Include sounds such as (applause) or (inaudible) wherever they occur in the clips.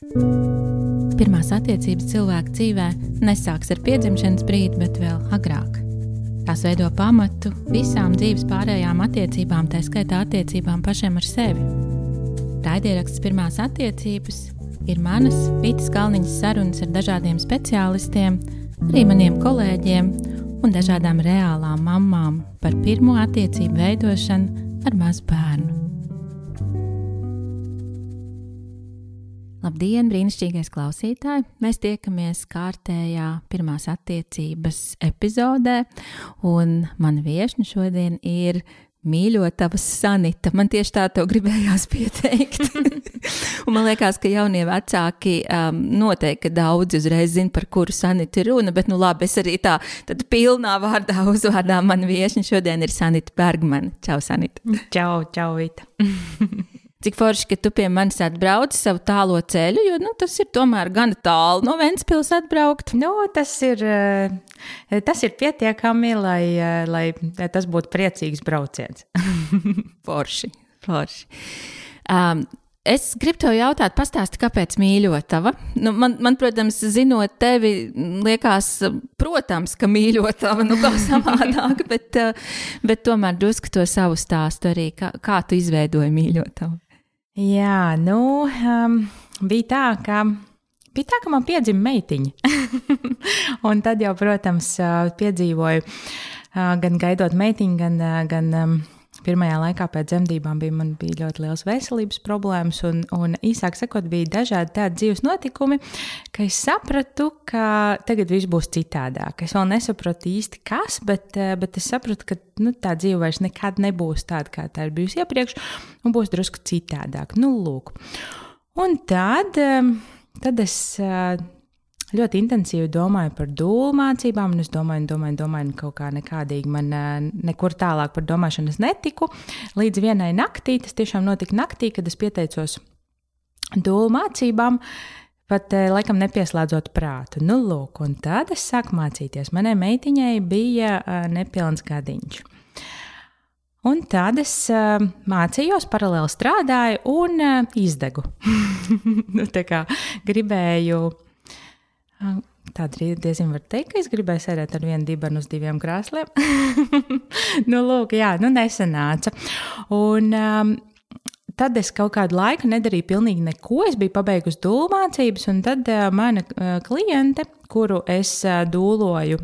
Pirmās attiecības cilvēka dzīvē nesāks ar piedzimšanas brīdi, bet vēl agrāk. Tās veido pamatu visām dzīves pārējām attiecībām, tā skaitā attiecībām pašiem ar sevi. Raidieraksts pirmās attiecības ir manas Vītas Kalniņas sarunas ar dažādiem speciālistiem, arī maniem kolēģiem un dažādām reālām mamām par pirmo attiecību veidošanu ar mazu bērnu. Labdien, brīnišķīgais klausītāj! Mēs tiekamies kārtējā pirmās attiecības epizodē, un mana viesne šodien ir mīļotavas sanita. Man tieši tā to gribējās pieteikt. (laughs) man liekas, ka jaunie vecāki um, noteikti daudz uzreiz zina, par kuru sanita ir runa, bet nu labi, es arī tā, tad pilnā vārdā (laughs) uzvārdā man viesņa šodien ir Sanita Bergmana. Čau, Sanita! Čau, čau, Vita! (laughs) Cik forši, ka tu pie manis atbrauc savu tālo ceļu, jo nu, tas ir tomēr gana tālu no Ventspils atbraukt. Nu, tas, ir, eh, tas ir pietiekami, lai, eh, lai tas būtu priecīgs brauciens. (laughs) forši, forši. Um, Es gribu te jautāt, pastāsti, kāpēc mīļotava? Nu, man, man, protams, zinot tevi, liekas, protams, ka mīļotava, nu, kā savādāk, (laughs) bet, bet tomēr drusku to savu stāstu arī, kā, kā tu izveidoji mīļotavu. Jā, nu, um, bija tā, ka. Bija tā, ka man piedzima meitiņa. (laughs) un tad jau, protams, piedzīvoju gan gaidot meitiņu, gan, gan um, pirmajā laikā pēc dzemdībām bija, bija ļoti liels veselības problēmas, un, un īsāk sakot, bija dažādi tādi dzīves notikumi, ka es sapratu, ka tagad viss būs citādāk. Es vēl nesapratu īsti kas, bet, bet es sapratu, ka nu, tā dzīve vairs nekad nebūs tāda, kā tā ir bijusi iepriekš, un būs drusku citādāk. Nu, lūk. Un tad, tad es ļoti intensīvi domāju par dūlu mācībām, un es domāju, domāju, domāju, kaut kā nekādīgi man nekur tālāk par domāšanu netiku. Līdz vienai naktī, tas tiešām notika naktī, kad es pieteicos dūlu mācībām. Pat laikam nepieslēdzot prātu. Nu, lūk, un tad es sāku mācīties. Manai meitiņai bija nepilns gadiņš. Un tad es uh, mācījos, paralēli strādāju un uh, izdegu. (laughs) nu, gribēju. Uh, Tā diezgan var teikt, ka es gribēju sēdēt ar vienu dibenu uz diviem krēsliem. (laughs) nu, lūk, jā, nu nesanāca. Un, um, tad es kaut kādu laiku nedarīju pilnīgi neko. Es biju pabeigusi dūlu mācības, un tad uh, mana uh, kliente, kuru es uh, dūloju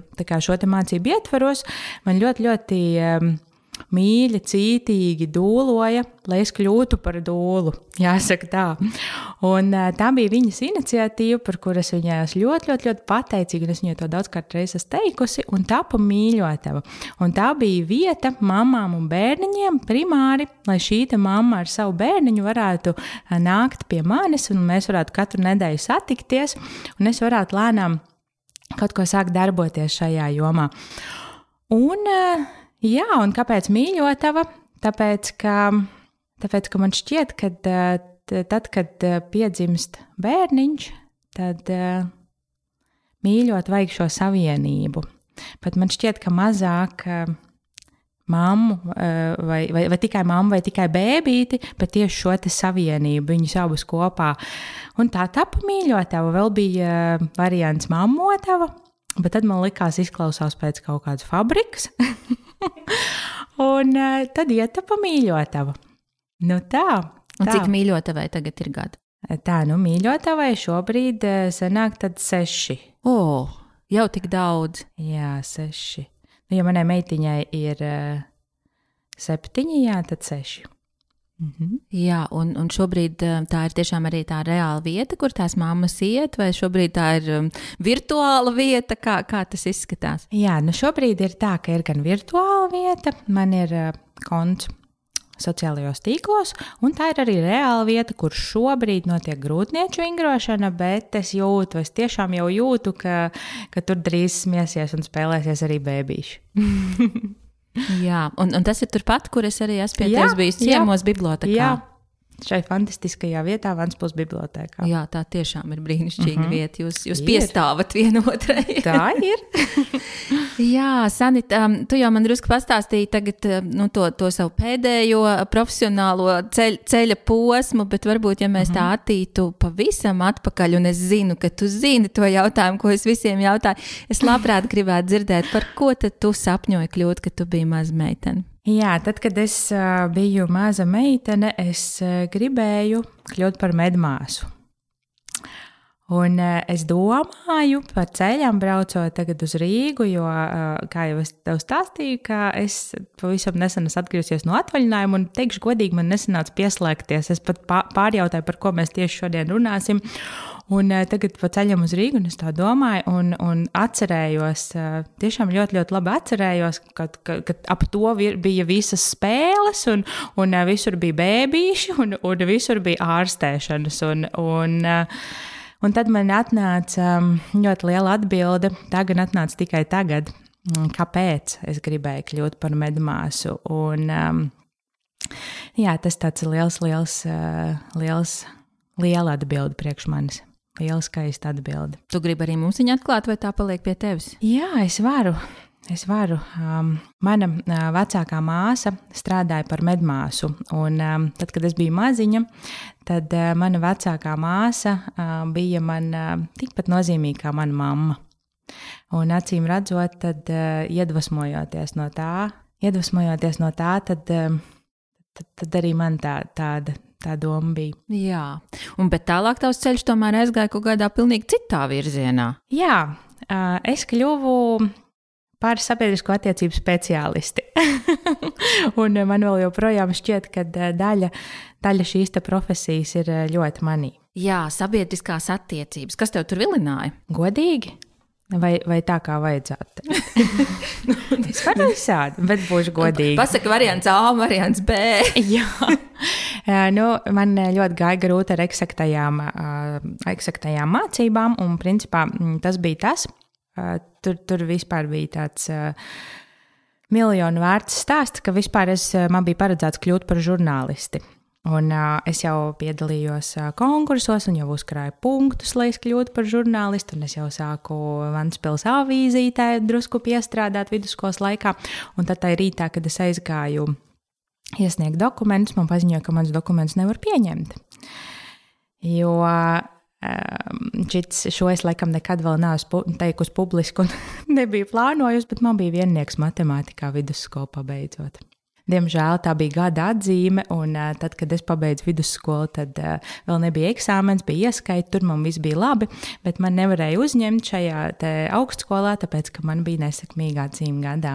šo mācību ietvaros, man ļoti, ļoti. Um, mīļi, cītīgi dūloja, lai es kļūtu par dūlu. Jāsaka tā. Un, tā bija viņas iniciatīva, par kuras es viņai esmu ļoti, ļoti, ļoti pateicīga. Es viņai to daudzkārt reizes teikusi, un tā pa mīļotava. Un tā bija vieta mamām un bērniņiem primāri, lai šī mamma ar savu bērniņu varētu nākt pie manis, un mēs varētu katru nedēļu satikties, un es varētu lēnām kaut ko sākt darboties šajā jomā. Un, uh, Jā, un kāpēc mīļotava? Tāpēc, ka, tāpēc, ka man šķiet, ka tad, kad piedzimst bērniņš, tad mīļot vajag šo savienību. Pat man šķiet, ka mazāk mammu, vai, vai, vai tikai mammu, vai tikai bērnīti, bet tieši šo savienību, viņus abus kopā. Un tā tapa mīļotava. Vēl bija variants mammotava, bet tad man likās, izklausās pēc kaut kādas fabrikas. (laughs) (laughs) un uh, tad ietapa mīļotava. Nu tā. Un tā. cik mīļotavai tagad ir gadi? Tā, nu mīļotavai šobrīd uh, sanāk tad seši. O, oh, jau tik daudz. Jā, seši. Nu, ja manai meitiņai ir uh, septiņi, jā, tad seši. -hmm. Jā, un, un šobrīd eh, tā ir tiešām arī tā reāla vieta, kur tās mammas iet, vai šobrīd tā ir um, virtuāla vieta, kā, kā tas izskatās? Jā, nu šobrīd ir tā, ka ir gan virtuāla vieta, man ir uh, konts sociālajos tīklos, un tā ir arī reāla vieta, kur šobrīd notiek grūtnieču vingrošana, bet es jūtu, es tiešām jau jūtu, ka, ka tur drīz smiesies un spēlēsies arī bērnīši. (laughs) Jā, un, un tas ir turpat, kur es arī esmu pie tevis bijis ciemos, bibliotekā. Jā. Šai fantastiskajā vietā, Vanspils bibliotekā. Jā, tā tiešām ir brīnišķīga uh Mhm. -huh. vieta. Jūs, jūs Ir. piestāvat vienotrai. (laughs) Tā ir. (laughs) Jā, Sanita, um, tu jau man drusku pastāstīji tagad, um, nu, to, to savu pēdējo profesionālo ceļ, ceļa posmu, bet varbūt, ja mēs mm -hmm. tā attītu pavisam atpakaļ, un es zinu, ka tu zini to jautājumu, ko es visiem jautāju, es labprāt gribētu dzirdēt, par ko tad tu sapņoji kļūt, kad tu biji maza meitene. Jā, tad, kad es biju maza meitene, es gribēju kļūt par medmāsu. Un es domāju par ceļām, braucot tagad uz Rīgu, jo, kā jau es tev stāstīju, es pavisam nesen esmu atgriezies no atvaļinājuma, un teikšu, godīgi, man nesanāca pieslēgties. Es pat pā- pārjautāju, par ko mēs tieši šodien runāsim. Un uh, tagad pa ceļam uz Rīgu, un es tā domāju, un, un atcerējos, uh, tiešām ļoti, ļoti labi atcerējos, ka, ka, ka ap to vir, bija visas spēles, un, un uh, visur bija bēbīši, un, un visur bija ārstēšanas. Un, un, uh, Un tad man atnāca um, ļoti liela atbilde. Tā gan atnāca tikai tagad, mm, kāpēc es gribēju kļūt par medmāsu. Un, um, jā, tas tāds liels, liels, uh, liels, liela atbilde priekš manis. Liela skaista atbilde. Tu gribi arī mums viņu atklāt, vai tā paliek pie tevis? Jā, es varu. Es varu. Um, mana uh, vecākā māsa strādāja par medmāsu. Un, um, tad, kad es biju maziņa, tad uh, mana vecākā māsa uh, bija man uh, tikpat nozīmīga kā mana mamma. Un acīm redzot, tad uh, iedvesmojoties no tā, iedvesmojoties no tā, tad, um, tad, tad arī man tā, tāda, tā doma bija. Jā, un bet tālāk tavs ceļš tomēr aizgāja kaut kādā pilnīgi citā virzienā. Jā, es kļuvu par sabiedrisko attiecību speciālisti. (laughs) un man vēl joprojām šķiet, ka daļa, daļa šīs profesijas ir ļoti manī. Jā, sabiedriskās attiecības. Kas tev tur vilināja? Godīgi? Vai, vai tā kā vajadzētu? teikt? (laughs) (laughs) es varu visādi, bet būšu godīgi. Pasaka, variants A, variants B. (laughs) Jā, nu, man ļoti gāja grūti ar eksaktajām, eksaktajām mācībām, un principā tas bija tas. Tur, tur vispār bija tāds miljonu vērts stāsts, ka vispār es, man bija paredzēts kļūt par žurnālisti. Un, uh, es jau piedalījos uh, konkursos, un jau uzkrāju punktus, lai es kļūtu par žurnālistu. Es jau sāku Vanspils avīzītē drusku piestrādāt vidusskolas laikā. Un tad tajā rītā, kad es aizgāju iesniegt dokumentus, man paziņoja, ka mans dokuments nevar pieņemt. Jo šits, šo es laikam nekad vēl neesmu teikusi publiski un (laughs) nebiju plānojusi, bet man bija viennieks matemātikā vidusskolu pabeidzot. Diemžēl tā bija gada atzīme, un uh, tad, kad es pabeidzu vidusskolu, tad uh, vēl nebija eksāmens, bija ieskaita, tur man viss bija labi, bet man nevarēja uzņemt šajā augstskolā, tāpēc, ka man bija nesekmīga atzīme gadā.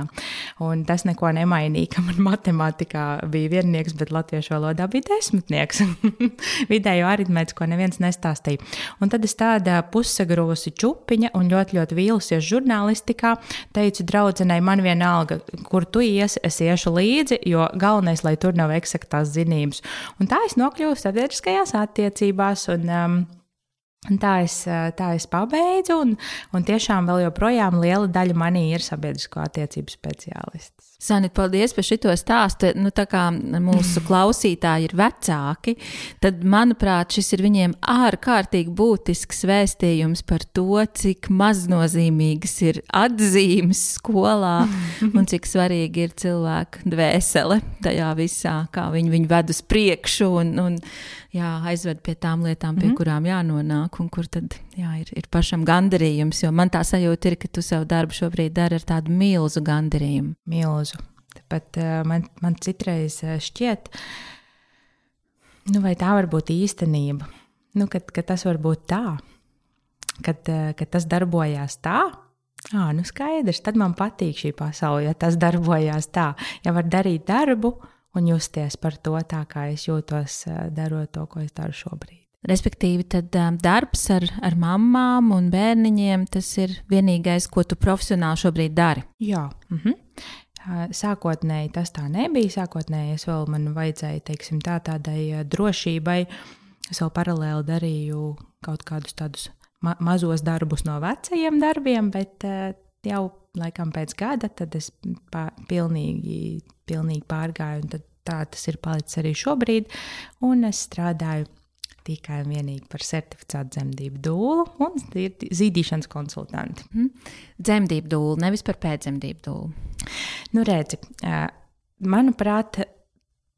Un tas neko nemainīja, ka man matemātikā bija viennieks, bet latviešu valodā bija desmitnieks. (laughs) Vidējo aritmētisko neviens nestāstīja. Un tad es tāda pussagrūsi čupiņa un ļoti, ļoti vīlusies žurnālistikā, teicu draudzenei, man vienalga, kur tu iesi, es iešu līdzi, jo galvenais, lai tur nav eksaktās zinības. Un tā es nokļuvu sabiedriskajās attiecībās. Un, um, Un tā es, tā es pabeidzu, un, un tiešām vēl joprojām liela daļa manī ir sabiedrisko attiecību speciālists. Sanit, paldies par šo stāstu. Nu, tā kā mūsu (clears throat) klausītāji ir vecāki, tad, manuprāt, šis ir viņiem ārkārtīgi būtisks vēstījums par to, cik maznozīmīgas ir atzīmes skolā (laughs) un cik svarīgi ir cilvēka dvēsele tajā visā, kā viņi viņu ved uz priekšu un, un jā, aizved pie tām lietām, pie mm -hmm. kurām jānonāk, un kur tad jā, ir, ir pašam gandarījums. Jo man tā sajūta ir, ka tu savu darbu šobrīd dari ar tādu milzu gandarījumu. Milzu. Tāpat uh, man, man citreiz uh, šķiet, nu, vai tā var būt īstenība. Nu, kad, kad tas var būt tā, kad, uh, kad tas darbojās tā. À, nu skaidrs, tad man patīk šī pasaule, ja tas darbojās tā. Ja var darīt darbu un justies par to tā, kā es jūtos, darot to, ko es daru šobrīd. Respektīvi, tad um, darbs ar, ar mamām un bērniņiem tas ir vienīgais, ko tu profesionāli šobrīd dari. Jā. Mhm. Sākotnēji tas tā nebija. Sākotnēji es vēl man vajadzēja, teiksim, tā, tādai drošībai. Es vēl paralēli darīju kaut kādus tādus ma mazos darbus no vecajiem darbiem, bet jau laikam pēc gada tad es pā, pilnīgi, pilnīgi pārgāju. Tā tas ir palicis arī šobrīd. Un es strādāju tikai un vienīgi par certificētu dzemdību dūlu un ir zīdīšanas konsultanti. Mm. Dzemdību dūlu, nevis par pēcdzemdību dūlu. Nu, redzi, manuprāt,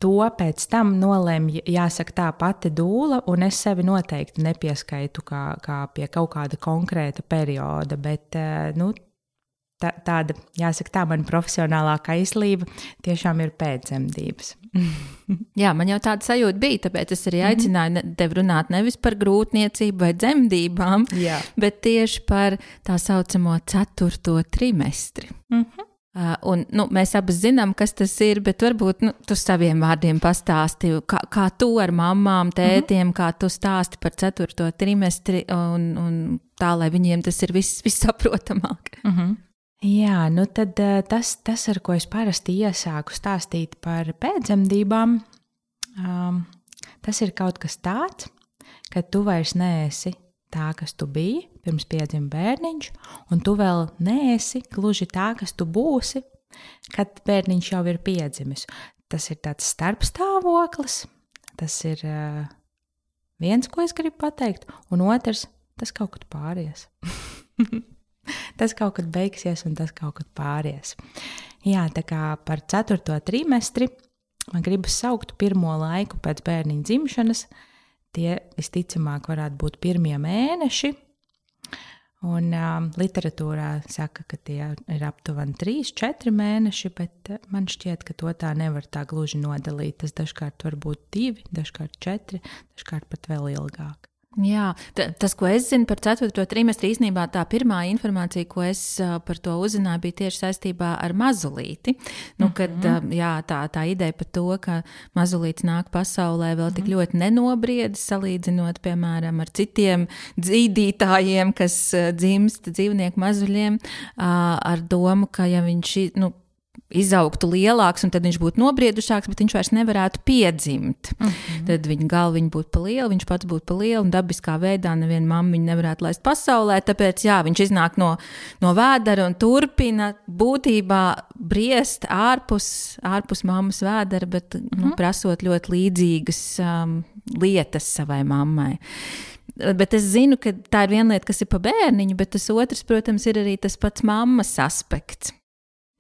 to pēc tam nolemj, jāsaka, tā pati dūla, un es sevi noteikti nepieskaitu kā, kā pie kaut kāda konkrēta perioda, bet nu, tā, tāda, jāsaka, tā mana profesionālākā izlība tiešām ir pēcdzemdības. (laughs) Jā, man jau tāda sajūta bija, tāpēc es arī mhm. aicināju tevi runāt nevis par grūtniecību vai dzemdībām, Jā. bet tieši par tā saucamo ceturto trimestri. Mm -hmm. Uh, un, nu, mēs abi zinām, kas tas ir, bet varbūt nu, tu saviem vārdiem pastāstīji, kā, kā tu ar mamām, tētiem, mm -hmm. kā tu stāsti par ceturto trimestri, un, un tā, lai viņiem tas ir viss vissaprotamāk. Mm -hmm. Jā, nu tad eh, tas, tas, ar ko es parasti iesāku stāstīt par pēcdzemdībām, um, tas ir kaut kas tāds, ka tu vairs neesi tā, kas tu biji pirms piedzima bērniņš, un tu vēl neesi gluži tā, kas tu būsi, kad bērniņš jau ir piedzimis. Tas ir tāds starpstāvoklis, tas ir uh, viens, ko es gribu pateikt, un otrs, tas kaut kad pāries. (laughs) (laughs) tas kaut kad beigsies, un tas kaut kad pāries. Jā, tā kā par ceturto trimestri man gribas saukt pirmo laiku pēc bērniņa dzimšanas. Tie visticamāk varētu būt pirmie mēneši. Un uh, literatūrā saka, ka tie ir aptuveni 3, 4 mēneši, bet man šķiet, ka to tā nevar tā gluži nodalīt. Tas dažkārt var būt 2, dažkārt 4, dažkārt pat vēl ilgāk. Jā, tas, ko es zinu par 4. trimestri, īstenībā tā pirmā informācija, ko es par to uzzināju, bija tieši saistībā ar mazulīti. Nu, kad, mm -hmm. jā, tā, tā ideja par to, ka mazulīts nāk pasaulē vēl tik mm -hmm. ļoti nenobriedis, salīdzinot, piemēram, ar citiem dzīvītājiem, kas dzimst dzīvnieku mazuļiem, ar domu, ka ja viņš, nu, izaugtu lielāks, un tad viņš būtu nobriedušāks, bet viņš vairs nevarētu piedzimt. Mm -hmm. Tad viņa galva būtu pa liela, viņš pats būtu pa liela, un dabiskā veidā neviena mamma viņu nevarētu laist pasaulē. Tāpēc jā, viņš iznāk no, no vēdera un turpina būtībā briest ārpus, ārpus mammas vēdera, bet mm -hmm. nu, mhm. prasot ļoti līdzīgas um, lietas savai mammai. Bet es zinu, ka tā ir viena lieta, kas ir pa bērniņu, bet tas otrs, protams, ir arī tas pats mammas aspekts.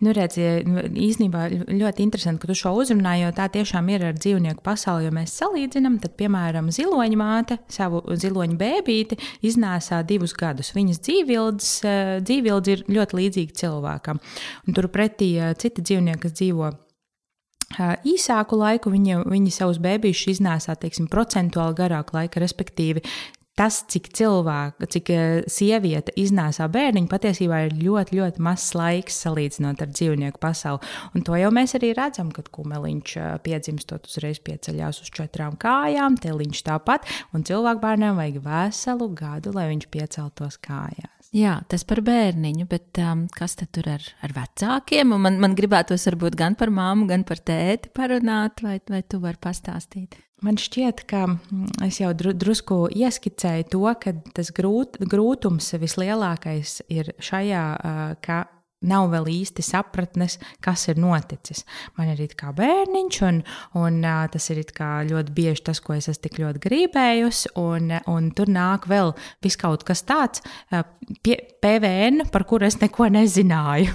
Nu, redz, nu, īstenībā ļoti interesanti, ka tu šo uzrunāji, jo tā tiešām ir ar dzīvnieku pasauli. Ja mēs salīdzinām, tad, piemēram, ziloņa māte savu ziloņu bēbīti iznēsā divus gadus. Viņas dzīvildis, eh, dzīvildis ir ļoti līdzīga cilvēkam. Un turpretī eh, citi dzīvnieki, kas dzīvo eh, īsāku laiku, viņi, viņi savus bērnus iznēsā teiksim, procentuāli garāku laiku, respektīvi tas, cik cilvēka, cik eh, sieviete iznēsā bērniņu, patiesībā ir ļoti, ļoti mazs laiks salīdzinot ar dzīvnieku pasauli. Un to jau mēs arī redzam, kad kumeliņš eh, piedzimstot uzreiz pieceļās uz četrām kājām, teliņš tāpat, un cilvēku bērniem vajag veselu gadu, lai viņš pieceltos kājās. Jā, tas par bērniņu, bet um, kas tad tur ar, ar vecākiem? Man, man gribētos varbūt gan par māmu, gan par tēti parunāt, vai, vai tu vari pastāstīt? Man šķiet, ka mm, es jau dru, drusku ieskicēju to, ka tas grūt, grūtums vislielākais ir šajā, ka nav vēl īsti sapratnes, kas ir noticis. Man ir kā bērniņš, un, un tas ir ļoti bieži tas, ko es esmu tik ļoti gribējusi, un, un tur nāk vēl kaut kas tāds, pie, PVN, par kuru es neko nezināju.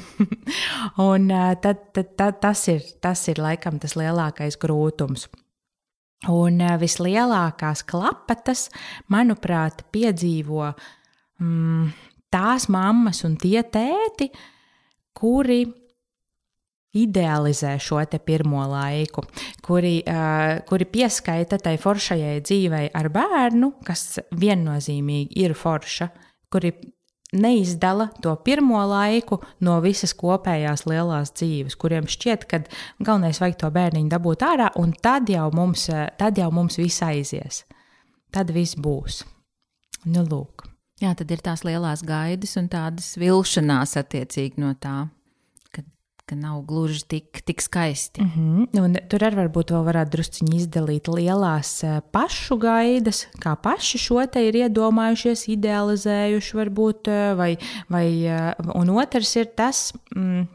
(laughs) un tad, tad, tad tas, ir, tas ir laikam tas lielākais grūtums. Un eh, vislielākās klapatas, manuprāt, piedzīvo mm, tās mammas un tie tēti, kuri idealizē šo pirmo laiku, kuri, uh, kuri pieskaita tai foršajai dzīvei ar bērnu, kas viennozīmīgi ir forša, kuri neizdala to pirmo laiku no visas kopējās lielās dzīves, kuriem šķiet, ka galvenais vajag to bērniņu dabūt ārā, un tad jau mums, tad jau mums viss aizies. Tad viss būs. Nu, lūk. Jā, tad ir tās lielās gaidas un tādas vilšanās attiecīgi no tā ka nav gluži tik, tik skaisti. Mm -hmm. Un tur arī varbūt vēl varētu drusciņi izdalīt lielās eh, pašu gaidas, kā paši šo te ir iedomājušies, idealizējuši, varbūt, eh, vai, vai, eh, un otrs ir tas. Mm,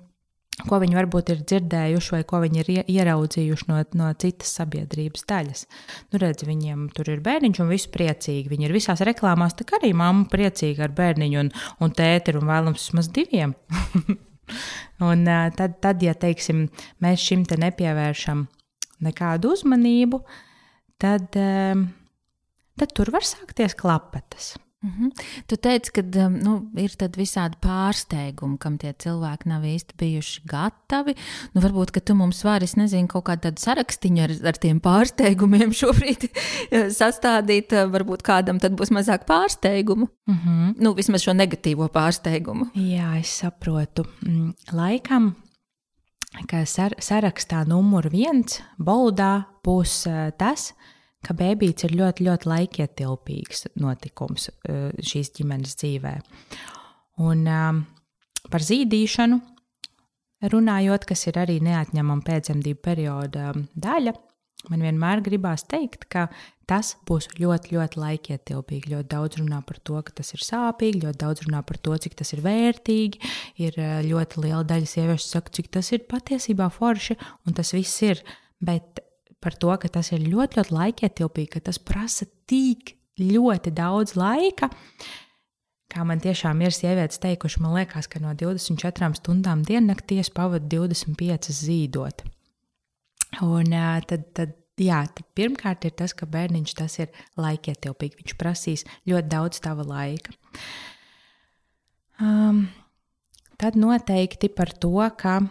ko viņi varbūt ir dzirdējuši vai ko viņi ir ieraudzījuši no, no citas sabiedrības daļas. Nu, redz, viņiem tur ir bērniņš un viss priecīgi. Viņi ir visās reklāmās, tā kā arī mamma priecīga ar bērniņu un, un tēti un vēlams vismaz diviem. (laughs) un tad, tad, ja teiksim, mēs šim te nepievēršam nekādu uzmanību, tad, tad tur var sākties klapetes. Mm -hmm. Tu teici, ka um, nu, ir visādi pārsteigumi, kam tie cilvēki nav īsti bijuši gatavi. Nu, varbūt tu mums vari, nezinu, kaut kādu sarakstu ar, ar tiem pārsteigumiem (laughs) šobrīd sastādīt. Varbūt kādam tad būs mazāk pārsteigumu. Mm -hmm. nu, vismaz šo negatīvo pārsteigumu. Jā, es saprotu. Mm, laikam, ka sar sarakstā numur viens, Boldā, būs uh, tas, ka bērns ir ļoti, ļoti laikietilpīgs notikums uh, šīs ģimenes dzīvē. Un um, par zīdīšanu runājot, kas ir arī neatņemama pēcdzemdību perioda um, daļa, man vienmēr gribās teikt, ka tas būs ļoti, ļoti laikietilpīgi. Ļoti daudz runā par to, ka tas ir sāpīgi, ļoti daudz runā par to, cik tas ir vērtīgi. Ir uh, ļoti liela daļa sieviešu saka, cik tas ir patiesībā forši, un tas viss ir. Bet par to, ka tas ir ļoti, ļoti laikietilpīgi, ka tas prasa tik ļoti daudz laika. Kā man tiešām ir sievietes teikuši, man liekas, ka no 24 stundām diennaktī es pavadu 25 zīdot. Un tad, tad, jā, tad pirmkārt ir tas, ka bērniņš tas ir laikietilpīgi. Viņš prasīs ļoti daudz tava laika. Um, tad noteikti par to, ka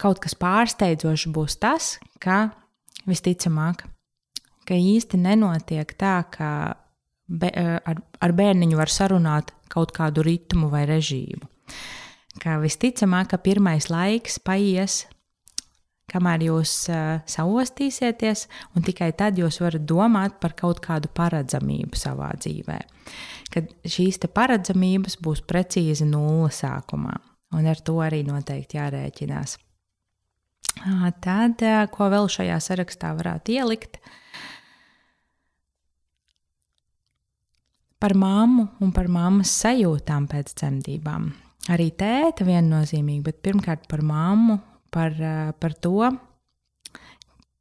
kaut kas pārsteidzošs būs tas, ka visticamāk, ka īsti nenotiek tā, ka be, eh, ar, ar bērniņu var sarunāt kaut kādu ritmu vai režīmu. Ka visticamāk, ka pirmais laiks paies, kamēr jūs uh, saostīsieties, un tikai tad jūs varat domāt par kaut kādu paredzamību savā dzīvē. Kad šīs paredzamības būs precīzi nulle sākumā, un ar to arī noteikti jārēķinās. Tad, ko vēl šajā sarakstā varētu ielikt? Par mammu un par mammas sajūtām pēc dzemdībām. Arī tēta viennozīmīgi, bet pirmkārt par mammu, par, par to,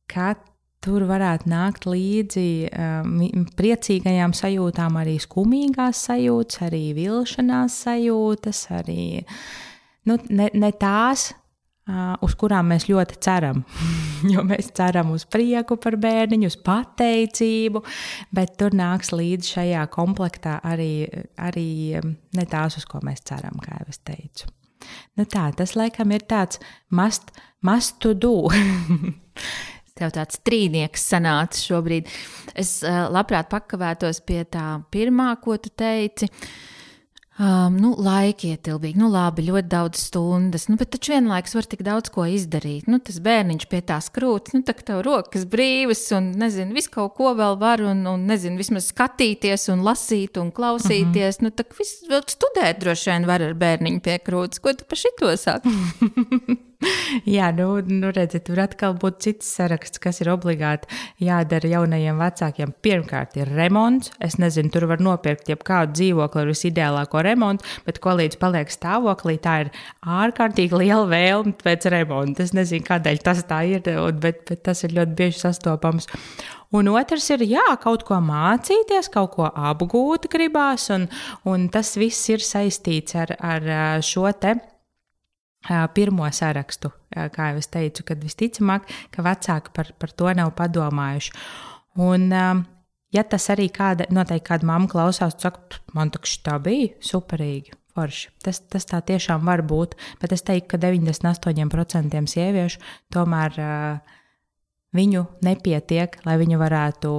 ka tur varētu nākt līdzi um, priecīgajām sajūtām, arī skumīgās sajūtas, arī vilšanās sajūtas, arī nu, ne, ne tās, uz kurām mēs ļoti ceram. (laughs) jo mēs ceram uz prieku par bērniņu, uz pateicību, bet tur nāks līdzi šajā komplektā arī, arī ne tās, uz ko mēs ceram, kā jau es teicu. Nu tā, tas laikam ir tāds must, must to do. (laughs) Tev tāds trīnieks sanāca šobrīd. Es uh, labprāt pakavētos pie tā pirmā, ko tu teici. Uh, Um, nu, laikietilpīgi, nu, labi, ļoti daudz stundas, nu, bet taču vienlaikus var tik daudz ko izdarīt. Nu, tas bērniņš pie tās krūts, nu, tā kā tev rokas brīvas, un, nezinu, visu kaut ko vēl var, un, un nezinu, vismaz skatīties, un lasīt, un klausīties. Uh -huh. Nu, tā kā viss vēl studēt droši vien var ar bērniņu pie krūts. Ko tu par šito saki? (laughs) (laughs) Jā, nu, nu redziet, tur atkal būtu cits saraksts, kas ir obligāti jādara jaunajiem vecākiem. Pirmkārt, ir remonts. Es nezinu, tur var nopirkt jebkādu dzīvokli ar visideālāko remontu, bet ko līdz paliek stāvoklī, tā ir ārkārtīgi liela vēlme pēc remonta. Es nezinu, kādēļ tas tā ir, bet, bet tas ir ļoti bieži sastopams. Un otrs ir, jā, kaut ko mācīties, kaut ko apgūt gribās, un, un tas viss ir saistīts ar, ar šo te pirmo sarakstu, kā jau es teicu, kad visticamāk, ka vecāki par, par to nav padomājuši. Un, ja tas arī kāda, noteikti kāda mamma klausās, saka, man taču tā bija superīgi. Forši. Tas, tas tā tiešām var būt, bet es teiktu, ka 98% sieviešu tomēr uh, viņu nepietiek, lai viņi varētu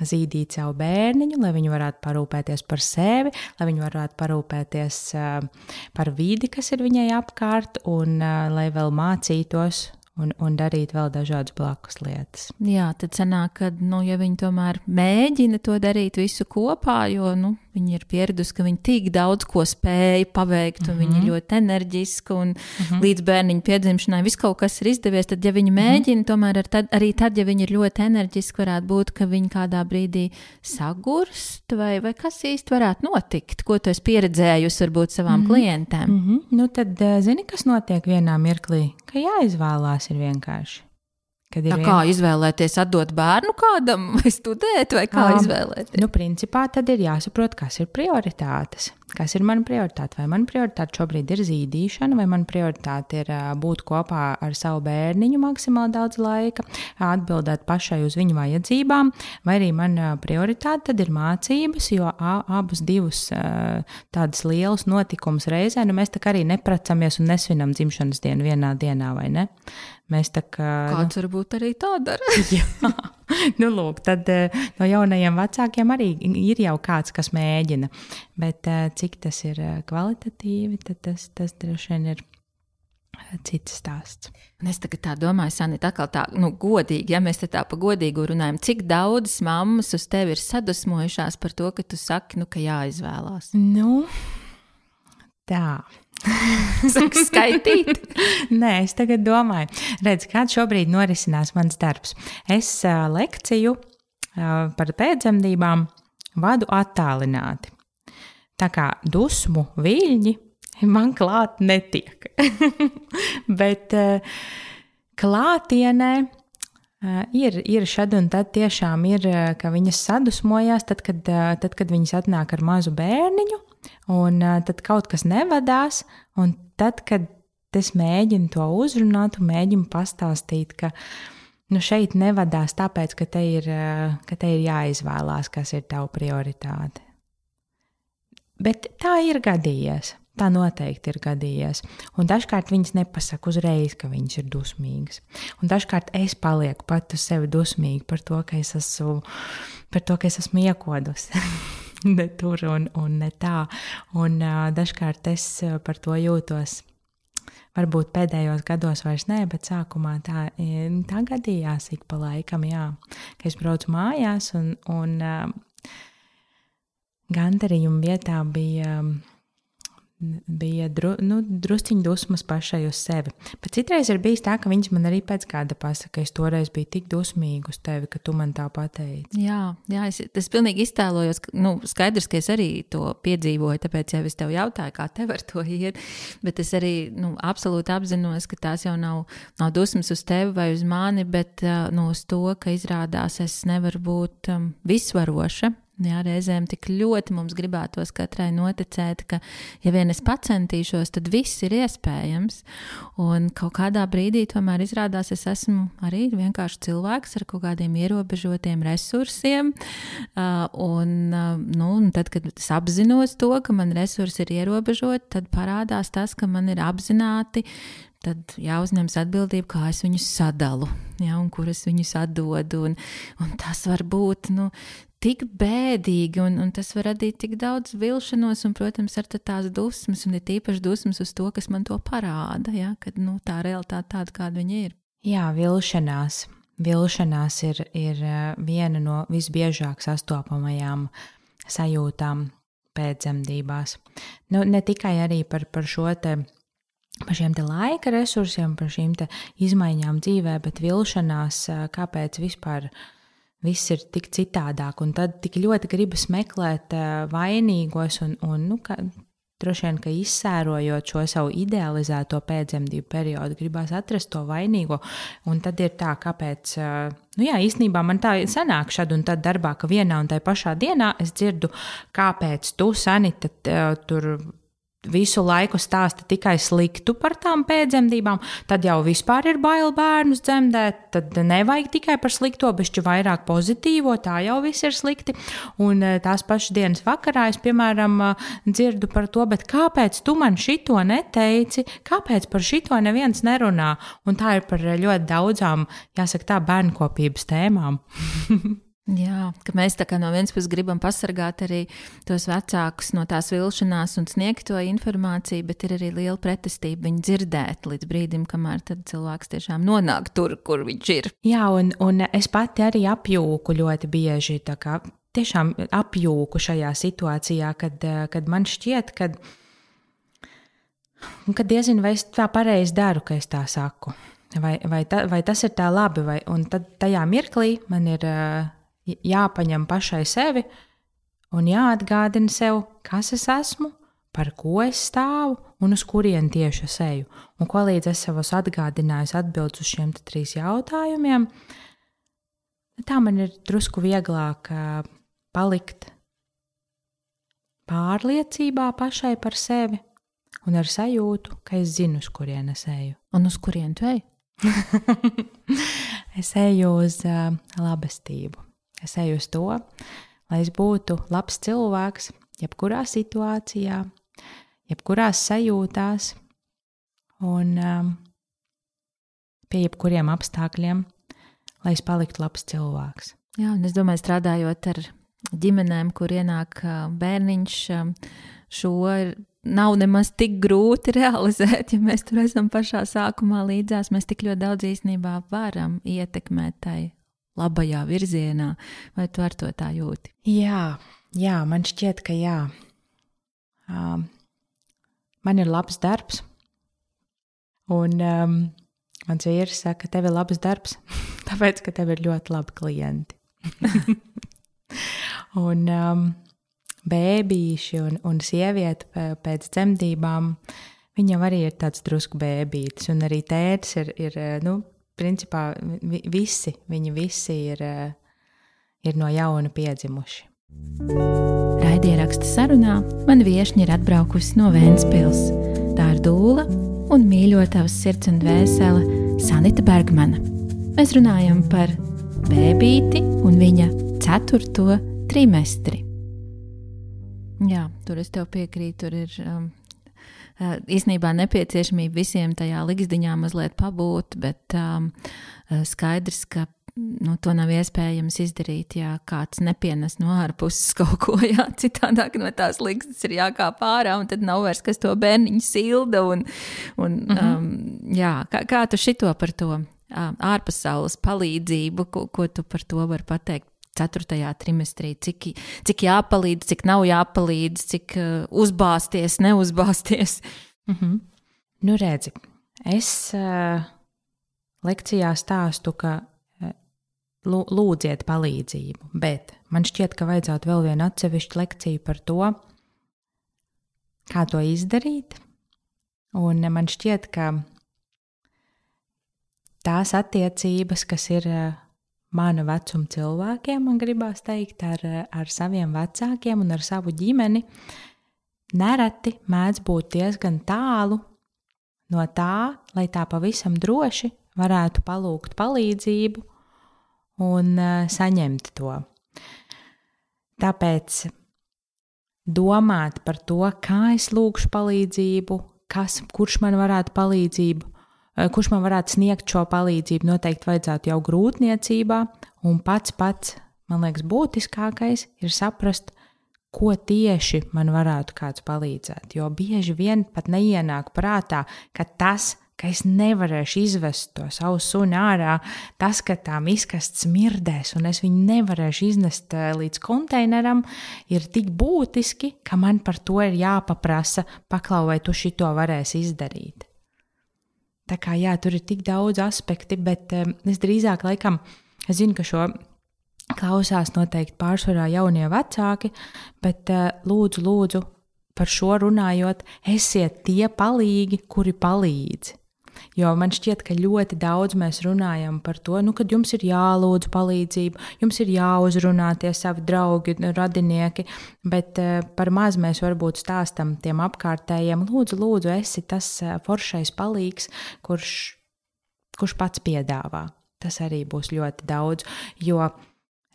zīdīt savu bērniņu, lai viņi varētu parūpēties par sevi, lai viņi varētu parūpēties uh, par vidi, kas ir viņai apkārt, un uh, lai vēl mācītos un, un darīt vēl dažādas blakus lietas. Jā, tad sanāk, ka, nu, ja viņi tomēr mēģina to darīt visu kopā, jo, nu, Viņa ir pieradusi, ka viņa tik daudz ko spēja paveikt, un mm -hmm. viņa ir mhm. ļoti enerģiska, un mm -hmm. līdz bērniņa piedzimšanai viss kaut kas ir izdevies. Tad, ja viņa mhm. mēģina, mm -hmm. tomēr tad, arī tad, ja viņa ir ļoti enerģiska, varētu būt, ka viņa kādā brīdī sagurst, vai, vai kas īsti varētu notikt, ko tu esi pieredzējusi varbūt savām mm -hmm. klientēm. Mm -hmm. Nu, tad eh, zini, kas notiek vienā mirklī, ka jāizvēlās ir vienkārši. Kad ir kā vien... izvēlēties, atdot bērnu kādam, (laughs) vai studēt, vai kā um, izvēlēties? Nu, principā tad ir jāsaprot, kas ir prioritātes. Kas ir mana prioritāte? Vai mana prioritāte šobrīd ir zīdīšana, vai mana prioritāte ir uh, būt kopā ar savu bērniņu maksimāli daudz laika, atbildēt pašai uz viņu vajadzībām, vai arī mana prioritāte ir mācības, jo abus divus uh, tādus lielus notikumus reizē nu, mēs tā kā arī nepracamies un nesvinam dzimšanas dienu vienā dienā, vai ne? Mēs tā kā. Kāds nu, varbūt arī tā dara. (laughs) jā, nu, lūk, tad eh, no jaunajiem vecākiem arī ir jau kāds, kas mēģina. Bet eh, cik tas ir eh, kvalitatīvi, tas, tas droši vien ir cits stāsts. Un es tagad tā domāju, Sanita, atkal tā, nu, godīgi, ja mēs te tā pa godīgu runājam, cik daudzas mammas uz tevi ir sadusmojušās par to, ka tu saki, nu, ka jāizvēlās? Nu, tā. (laughs) Saka, skaitīt. (laughs) Nē, es tagad domāju, redz, kāds šobrīd norisinās mans darbs. Es uh, lekciju uh, par pēcdzemdībām vadu attālināti. Tā kā dusmu viļņi man klāt netiek. (laughs) Bet uh, klātienē Uh, ir, ir šad un tad tiešām ir, ka viņas sadusmojās, tad, kad, tad, kad viņas atnāk ar mazu bērniņu, Un tad kaut kas nevadās, un tad, kad es mēģinu to uzrunāt, un mēģinu pastāstīt, ka nu, šeit nevadās tāpēc, ka te, ir, ka te ir jāizvēlās, kas ir tava prioritāte. Bet tā ir gadījies. Tā noteikti ir gadījies. Un dažkārt viņas nepasaka uzreiz, ka viņas ir dusmīgas. Un dažkārt es palieku pat uz sevi dusmīga par to, ka es esmu, par to, ka es esmu iekodusi. (laughs) (laughs) ne tur un, un ne tā. Un uh, dažkārt es par to jūtos. Varbūt pēdējos gados vairs nē, bet sākumā tā, tā gadījās ik pa laikam, jā, ka es braucu mājās un, un uh, gandarījuma vietā bija. Uh, bija dru, nu, drusciņš dusmas pašai uz sevi. Bet citreiz ir bijis tā, ka viņš man arī pēc kāda pasaka, ka es toreiz biju tik dusmīga uz tevi, ka tu man tā pateici. Jā, jā es, es pilnīgi iztēlojos, ka nu, skaidrs, ka es arī to piedzīvoju, tāpēc jau es tev jautāju, kā tev ar to iet. Bet es arī nu, absolūti apzinos, ka tās jau nav, nav dusmas uz tevi vai uz mani, bet uh, nu, uz to, ka izrādās es nevaru būt um, visvaroša Jā, reizēm tik ļoti mums gribētos katrai noticēt, ka, ja vien es pacentīšos, tad viss ir iespējams. Un kaut kādā brīdī tomēr izrādās, es esmu arī vienkārši cilvēks ar kaut kādiem ierobežotiem resursiem. Uh, un, uh, nu, un tad, kad es apzinos to, ka man resursi ir ierobežoti, tad parādās tas, ka man ir apzināti tad jāuzņemas atbildība, kā es viņus sadalu, ja, un kur es viņus atdodu. Un, un tas var būt nu, tik bēdīgi, un, un tas var radīt tik daudz vilšanos, un, protams, ar tās dusmas, un ir tīpaši dusmas uz to, kas man to parāda, ja, kad nu, tā realitāte tāda, kāda viņa ir. Jā, vilšanās. Vilšanās ir, ir eh, viena no visbiežāk sastopamajām sajūtām pēcdzemdībās. Nu, ne tikai arī par, par šo te par šiem laika resursiem, par šīm izmaiņām dzīvē, bet vilšanās, eh, kāpēc vispār viss ir tik citādāk, un tad tik ļoti gribas meklēt uh, vainīgos un, un nu, ka, Droši vien, ka izsērojot šo savu idealizēto pēcdzemdību periodu, gribās atrast to vainīgo. Un tad ir tā, kāpēc, nu jā, īstenībā man tā sanāk šad un tad darbā, ka vienā un tajā pašā dienā es dzirdu, kāpēc tu, Sanita, tur visu laiku stāsta tikai sliktu par tām pēcdzemdībām, tad jau vispār ir bail bērnus dzemdēt. Tad nevajag tikai par slikto, bet vairāk pozitīvo, tā jau viss ir slikti. Un eh, tās pašas dienas vakarā es, piemēram, eh, dzirdu par to, kāpēc tu man šito neteici, kāpēc par šito neviens nerunā. Un tā ir par ļoti daudzām, jāsaka, tā bērnkopības tēmām. (laughs) Jā, ka mēs no vienas puses gribam pasargāt arī tos vecākus no tās vilšanās un sniegt to informāciju, bet ir arī liela pretestība viņu dzirdēt līdz brīdim, kamēr cilvēks tiešām nonāk tur, kur viņš ir. Jā, un, un es pati arī apjūku ļoti bieži. tiešām apjūku šajā situācijā, kad, kad man šķiet, ka, ka diezinu, vai es tā pareizi daru, ka es tā saku. Vai, vai, ta, vai tas ir tā labi, vai, un tad tajā mirklī man ir jāpaņem pašai sevi un jāatgādina sev, kas es esmu, par ko es stāvu un uz kurien tieši es eju. Un ko līdz es savos atgādināju atbildus uz šiem trīs jautājumiem, tā man ir drusku vieglāk palikt pārliecībā pašai par sevi un ar sajūtu, ka es zinu, uz kurien es eju. Un uz kurien tu ej? (laughs) es eju uz uh, labestību. Es eju uz to, lai es būtu labs cilvēks, jebkurā situācijā, jebkurās sajūtās un um, pie jebkuriem apstākļiem, lai es paliktu labs cilvēks. Jā, un es domāju, strādājot ar ģimenēm, kur ienāk bērniņš, šo ir nav nemaz tik grūti (laughs) realizēt, ja mēs tur esam pašā sākumā līdzās. Mēs tik ļoti daudz īstenībā varam ietekmēt tai labajā virzienā, vai tu ar to tā jūti? Jā, jā man šķiet, ka jā. Um, man ir labs darbs, un um, mans vīrs saka, ka tev ir labs darbs, (laughs) tāpēc, ka tev ir ļoti labi klienti. (laughs) un, um, bēbīši un, un sieviete pēc dzemdībām, viņa jau arī ir tāds drusku bēbītis. Un arī tēvs ir, ir nu, principā visi, viņi visi ir, ir no jauna piedzimuši. Raidieraksta sarunā man viesiņa ir atbraukusi no Vēncpils. Tā ir dūla un mīļotavas sirds un dvēsele Sanita Bergmana. Mēs runājam par bēbīti un viņa ceturto trimestri. Jā, tur es tev piekrītu. Tur ir um, uh, īstenībā nepieciešamība visiem tajā likšdiņā mazliet pabūt, bet um, uh, skaidrs, ka nu, to nav iespējams izdarīt, ja kāds nepienes no ārpuses kaut ko. (laughs) Jā, citādāk no tās līgas ir jākāp ārā, un tad nav vairs kas to bērniņu silda. Un, un, uh -huh. um, jā, kā, kā tu šito par to ārpasaules palīdzību, ko, ko tu par to vari pateikt? Ceturtajā trimestrī, cik, cik jāpalīdz, cik nav jāpalīdz, cik uh, uzbāzties, neuzbāzties. Mm -hmm. Nu, redzi, es uh, lekcijā stāstu, ka uh, lūdziet palīdzību, bet man šķiet, ka vajadzētu vēl vienu atsevišķu lekciju par to, kā to izdarīt. Un man šķiet, ka tās attiecības, kas ir uh, mana vecuma cilvēkiem, man gribās teikt, ar, ar saviem vecākiem un ar savu ģimeni, nereti mēdz būt diezgan tālu no tā, lai tā pavisam droši varētu palūgt palīdzību un uh, saņemt to. Tāpēc domāt par to, kā es lūgšu palīdzību, kas, kurš man varētu palīdzību Eh, kurš man varētu sniegt šo palīdzību, noteikti vajadzētu jau grūtniecībā. Un pats pats, man liekas, būtiskākais ir saprast, ko tieši man varētu kāds palīdzēt. Jo bieži vien pat neienāk prātā, ka tas, ka es nevarēšu izvest to savu sunu ārā, tas, ka tā miskasts smirdēs un es viņu nevarēšu iznest eh, līdz konteineram, ir tik būtiski, ka man par to ir jāpaprasa, paklau, vai tu šito varēsi izdarīt. Tā kā jā, tur ir tik daudz aspekti, bet um, es drīzāk laikam es zinu, ka šo klausās noteikti pārsvarā jaunie vecāki, bet uh, lūdzu, lūdzu, par šo runājot, esiet tie palīgi, kuri palīdz. Jo man šķiet, ka ļoti daudz mēs runājam par to, nu, kad jums ir jālūdz palīdzību, jums ir jāuzrunā tie savi draugi, radinieki, bet uh, par maz mēs varbūt stāstam tiem apkārtējiem, lūdzu, lūdzu, esi tas uh, foršais palīgs, kurš, kurš pats piedāvā. Tas arī būs ļoti daudz, jo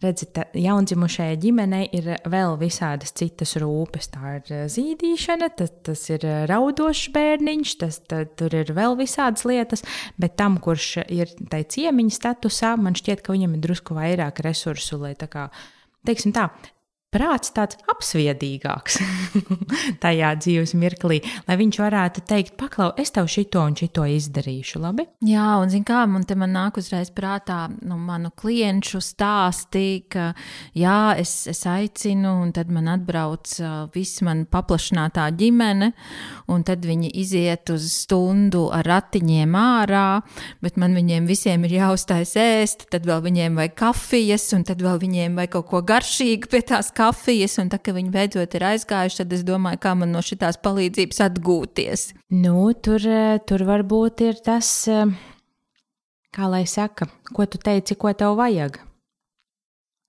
Redziet, jaundzimušajai ģimenei ir vēl visādas citas rūpes. Tā ir eh, zīdīšana, tas, tas ir eh, raudošs bērniņš, tas, tā, tur ir vēl visādas lietas, bet tam, kurš ir tai ciemiņa statusā, man šķiet, ka viņam ir drusku vairāk resursu, lai tā kā, teiksim tā, prāts tāds apsviedīgāks (laughs) tajā dzīves mirklī, lai viņš varētu teikt, paklau, es tev šito un šito izdarīšu. Labi? Jā, un zini, kā man te man nāk uzreiz prātā nu, manu klientu stāstī, ka jā, es, es aicinu, un tad man atbrauc uh, viss man paplašinātā ģimene, un tad viņi iziet uz stundu ar ratiņiem ārā, bet man viņiem visiem ir jāuztais ēst, tad vēl viņiem vajag kafijas, un tad vēl viņiem vajag kaut ko garšīgu pie tās kafijas kafijas, un tā, ka viņi beidzot ir aizgājuši, tad es domāju, kā man no šīs palīdzības atgūties. Nu, tur, eh, tur varbūt ir tas, eh, kā lai saka, ko tu teici, ko tev vajag.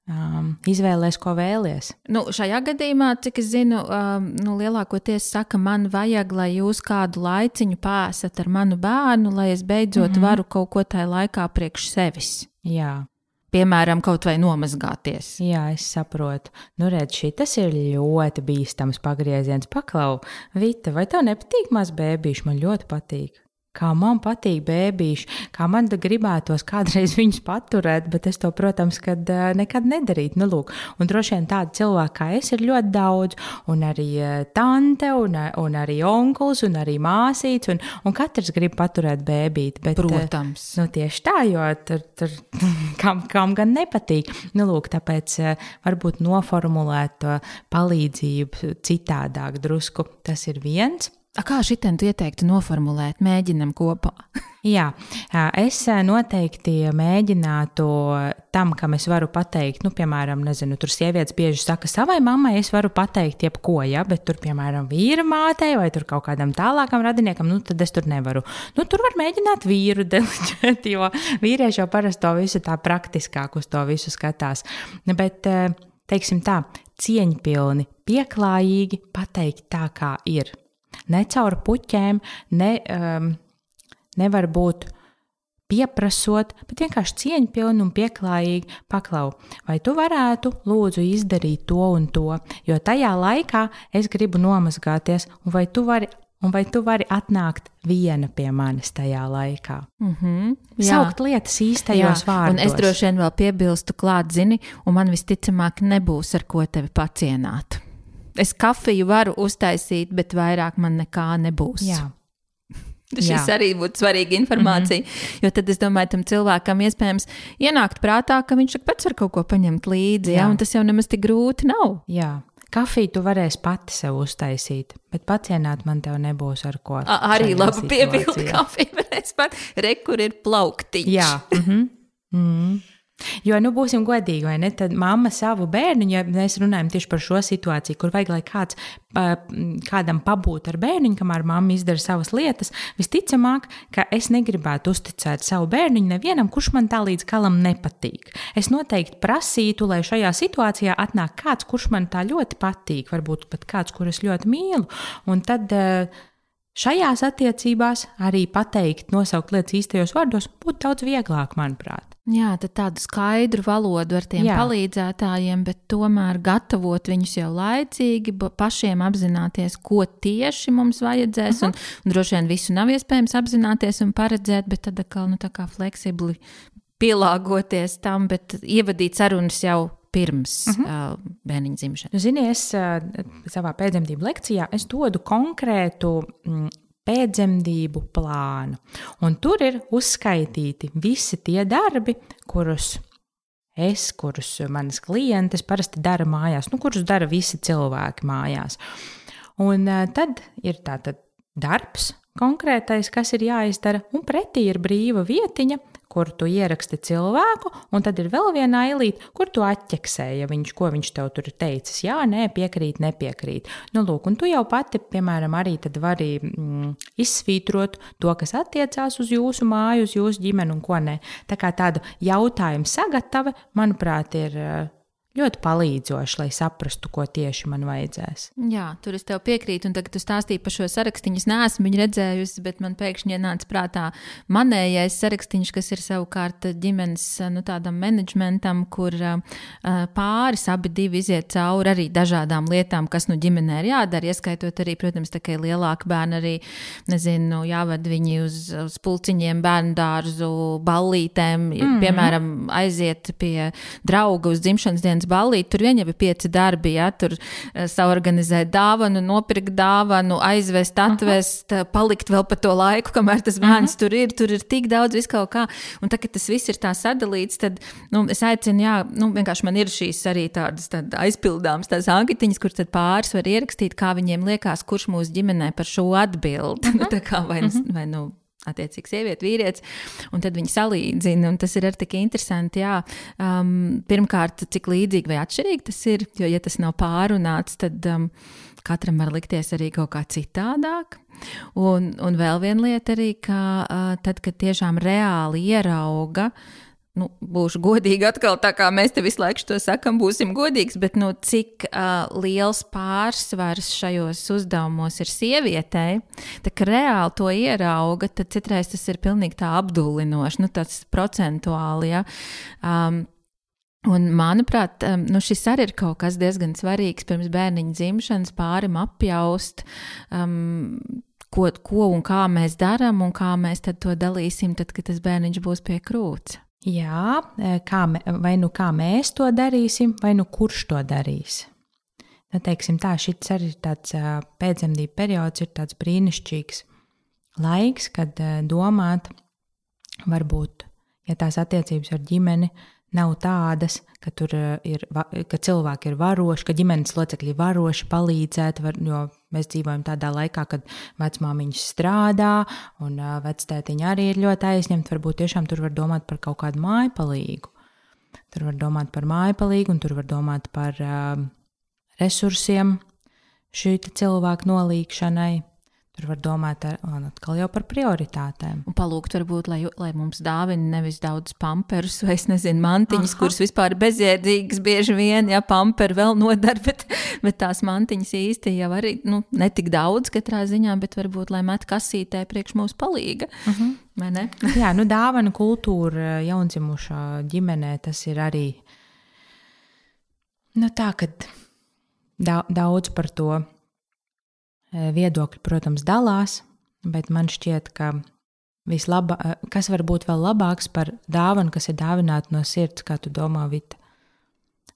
Um, izvēlēties, ko vēlies. Nu, šajā gadījumā, cik es zinu, um, nu, lielākoties saka, man vajag, lai jūs kādu laiciņu pāsat ar manu bērnu, lai es beidzot mm -hmm. varu kaut ko tajā laikā priekš sevis. Jā piemēram, kaut vai nomazgāties. Jā, es saprotu. Nu, redz, šis ir ļoti bīstams pagrieziens. Paklau, Vita, vai tev nepatīk maz bērnišķi? Man ļoti patīk. Kā man patīk bērniši, kā man gribētos kādreiz (laughs) viņus paturēt, bet es to, protams, kad, uh, nekad nedarītu. Nu, lūk, un droši vien tādu cilvēku kā es ir ļoti daudz, un arī uh, tante, un, un arī onkulis, un arī māsīts, un, un katrs grib paturēt bērnīti. Protams. Nu, tieši tā, jo tur, tur (laughs) kam, kam gan nepatīk. Nu, lūk, tāpēc varbūt noformulēt to palīdzību citādāk drusku. Tas ir viens. A kā šitien tu ieteiktu noformulēt? Mēģinam kopā. (laughs) Jā, es noteikti mēģinātu tam, kam es varu pateikt, nu, piemēram, nezinu, tur sievietes bieži saka, savai mammai es varu pateikt, jebko, ja, bet tur, piemēram, vīra mātei vai tur kaut kādam tālākam radiniekam, nu, tad es tur nevaru. Nu, tur var mēģināt vīru (laughs) deliģēt, jo vīrieši jau parasti to visu tā praktiskāk uz to visu skatās. Bet, teiksim tā, cieņpilni, pieklājīgi pateikt tā, kā ir ne caur puķēm, ne, um, nevar būt pieprasot, bet vienkārši cieņpilni un pieklājīgi paklau, vai tu varētu lūdzu izdarīt to un to, jo tajā laikā es gribu nomazgāties, un vai tu vari. Un vai tu vari atnākt viena pie manis tajā laikā? Mm -hmm, jā. Saukt lietas īstajos jā. vārdos. Un es droši vien vēl piebilstu klāt, zini, un man visticamāk nebūs ar ko tevi pacienāt. Es kafiju varu uztaisīt, bet vairāk man nekā nebūs. Jā. (laughs) Šis Jā. arī būtu svarīga informācija. Mm -hmm. Jo tad es domāju, tam cilvēkam iespējams ienākt prātā, ka viņš pats var kaut ko paņemt līdzi. Ja? Un tas jau nemaz tik grūti nav. Jā. Kafiju tu varēsi pati sev uztaisīt, bet pacienāt man tev nebūs ar ko. A, arī labi piebildi, kafiju varēs pat. Re, kur ir plauktiņš. Jā. Mm -hmm. Mm -hmm. Jo, nu, būsim godīgi, vai ne? Tad mamma savu bērnu, ja mēs runājam tieši par šo situāciju, kur vajag, lai kāds kādam pabūt ar bērniņu, kamēr mamma izdara savas lietas, visticamāk, ka es negribētu uzticēt savu bērniņu nevienam, kurš man tā līdz galam nepatīk. Es noteikti prasītu, lai šajā situācijā atnāk kāds, kurš man tā ļoti patīk, varbūt pat kāds, kurus ļoti mīlu. Un tad šajās attiecībās arī pateikt, nosaukt lietas īstajos vārdos, būtu daudz vieglāk, manuprāt. Jā, tad tādu skaidru valodu ar tiem Jā. palīdzētājiem, bet tomēr gatavot viņus jau laicīgi, pašiem apzināties, ko tieši mums vajadzēs. Uh -huh. un, un droši vien visu nav iespējams apzināties un paredzēt, bet tad atkal nu, fleksibli pielāgoties tam, bet ievadīt sarunas jau pirms uh -huh. uh, bērniņa dzimšanas. Nu, zini, es uh, savā pēcdzemdību lekcijā dodu konkrētu mm, pēcdzemdību plānu. Un tur ir uzskaitīti visi tie darbi, kurus es, kurus manas klientes parasti dara mājās, nu, kurus dara visi cilvēki mājās. Un uh, tad ir tātad darbs konkrētais, kas ir jāizdara, un pretī ir brīva vietiņa, kur tu ieraksti cilvēku, un tad ir vēl viena ailīte, kur tu atķeksē, ja viņš, ko viņš tev tur ir teicis. Jā, nē, piekrīt, nepiekrīt. Nu, lūk, un tu jau pati, piemēram, arī vari mm, izsvītrot to, kas attiecās uz jūsu māju, uz jūsu ģimeni un ko nē. Tā kā tādu jautājumu sagatave, manuprāt, ir ļoti palīdzoši, lai saprastu, ko tieši man vajadzēs. Jā, tur es tev piekrītu, un tagad tu stāstīji par šo sarakstu. Es neesmu viņu redzējusi, bet man pēkšņi ienāca prātā manējais sarakstiņš, kas ir savukārt ģimenes nu, tādam menedžmentam, kur uh, pāris abi divi iziet cauri arī dažādām lietām, kas nu ģimenē ir jādara, ieskaitot arī, protams, tā kā ir lielāki bērni arī, nezinu, jāved viņi uz, uz pulciņiem, bērnu dārzu, ballītēm, mm -hmm. piemēram, aiziet pie drauga uz dzimšanas dienas dzimšanas ballīti, tur vien jau ir pieci darbi, ja tur uh, saorganizēt dāvanu, nopirkt dāvanu, aizvest, atvest, uh -huh. palikt vēl pa to laiku, kamēr tas bērns uh -huh. tur ir. Tur ir tik daudz viskaut kā. Un tā, tas viss ir tā sadalīts, tad nu, es aicinu, jā, nu, vienkārši man ir šīs arī tādas tād aizpildāmas tās anketiņas, kur tad pāris var ierakstīt, kā viņiem liekas, kurš mūsu ģimenē par šo atbild. Uh (laughs) -huh. nu, kā, vai, uh -huh. vai, nu, attiecīgi sieviete, vīrietis, un tad viņi salīdzina. Tas ir arī tik interesanti. Jā, um, pirmkārt, cik līdzīgi vai atšķirīgi tas ir, jo, ja tas nav pārunāts, tad um, katram var likties arī kaut kā citādāk. Un, un vēl viena lieta arī, ka uh, tad, kad tiešām reāli ierauga, nu, būšu godīga atkal, tā kā mēs te visu laiku to sakam, būsim godīgs, bet nu, cik uh, liels pārsvars šajos uzdevumos ir sievietei, tad, reāli to ierauga, tad citreiz tas ir pilnīgi tā apdulinoši, nu, tas procentuāli. Ja? Um, Un, manuprāt, nu, šis arī ir kaut kas diezgan svarīgs pirms bērniņa dzimšanas, pārim apjaust, um, ko, ko un kā mēs darām, un kā mēs to dalīsim, tad, kad tas bērniņš būs pie krūts. Jā, e, kā, vai nu kā mēs to darīsim, vai nu kurš to darīs. Nu, teiksim tā, šis arī ir tāds pēcdzemdību periods, ir tāds brīnišķīgs laiks, kad domāt, varbūt, ja tās attiecības ar ģimeni nav tādas, ka, ir, ka cilvēki ir varoši, ka ģimenes locekļi ir varoši palīdzēt, var, jo mēs dzīvojam tādā laikā, kad vecmāmiņas strādā, un vectētiņa arī ir ļoti aizņemta. Varbūt tiešām tur var domāt par kaut kādu māju palīgu. Tur var domāt par māju palīgu, un tur var domāt par uh, resursiem šī cilvēka nolīgšanai. Tur var domāt ar, atkal jau par prioritātēm. Un palūgt, varbūt, lai, lai mums dāvina nevis daudz pamperus vai, es nezinu, mantiņas, Aha. kuras vispār ir bezjēdzīgas, bieži vien, ja pamperi vēl nodara, (laughs) bet, bet tās mantiņas īsti jau arī, nu, netik daudz katrā ziņā, bet varbūt, lai met kasītē priekš mūsu palīga. Uh mhm. -huh. Vai ne? (laughs) Jā, nu dāvana kultūra jaundzimušā ģimenē, tas ir arī, nu tā, kad daudz par to viedokļi, protams, dalās, bet man šķiet, ka vislabā, eh, kas var būt vēl labāks par dāvanu, kas ir dāvināta no sirds, kā tu domā, Vita?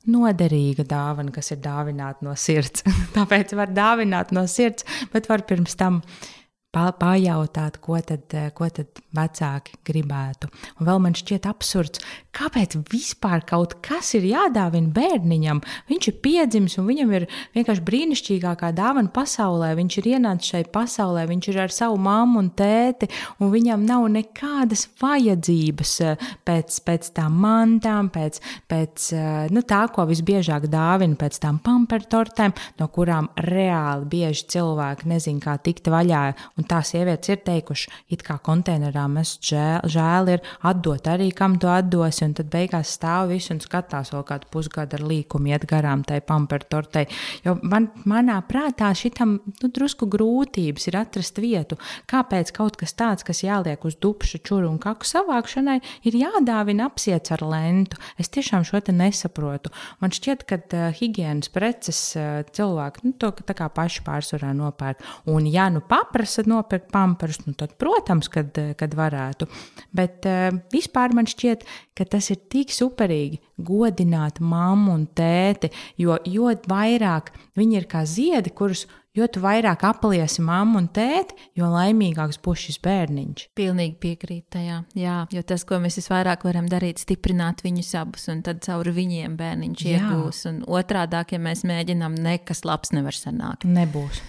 Noderīga dāvana, kas ir dāvināta no sirds. (laughs) Tāpēc var dāvināt no sirds, bet var pirms tam uh, pajautāt, ko tad, eh, ko tad vecāki gribētu. Un vēl man šķiet absurds, kāpēc vispār kaut kas ir jādāvina bērniņam. Viņš ir piedzimis un viņam ir vienkārši brīnišķīgākā dāvana pasaulē. Viņš ir ienācis šai pasaulē, viņš ir ar savu mammu un tēti, un viņam nav nekādas vajadzības eh, pēc, pēc tām mantām, pēc, pēc eh, nu, tā, ko visbiežāk dāvina, pēc tām pampertortēm, no kurām reāli bieži cilvēki nezin, kā tikt vaļā Un tā sievietes ir teikušas, it kā konteinerā mēs žēl, žēl ir atdot arī, kam to atdosi, un tad beigās stāv viss un skatās vēl kādu pusgadu ar līkumu iet garām tai pampertortei. Jo man, manā prātā šitam nu, drusku grūtības ir atrast vietu, kāpēc kaut kas tāds, kas jāliek uz dupšu, čuru un kaku savākšanai, ir jādāvina apsiets ar lentu. Es tiešām šo te nesaprotu. Man šķiet, ka uh, higienas preces uh, cilvēki nu, to kā paši pārsvarā nopērk. Un, ja nu paprasa nopirkt pamperus, nu tad, protams, kad, kad varētu. Bet uh, vispār man šķiet, ka tas ir tik superīgi godināt mammu un tēti, jo, jo vairāk viņi ir kā ziedi, kurus Jo tu vairāk apliesi mammu un tēti, jo laimīgāks būs šis bērniņš. Pilnīgi piekrīt tajā. Jā, jo tas, ko mēs visvairāk varam darīt, stiprināt viņus abus, un tad caur viņiem bērniņš Jā. iegūs. Un otrādi, ja mēs mēģinām, nekas labs nevar sanākt. Nebūs.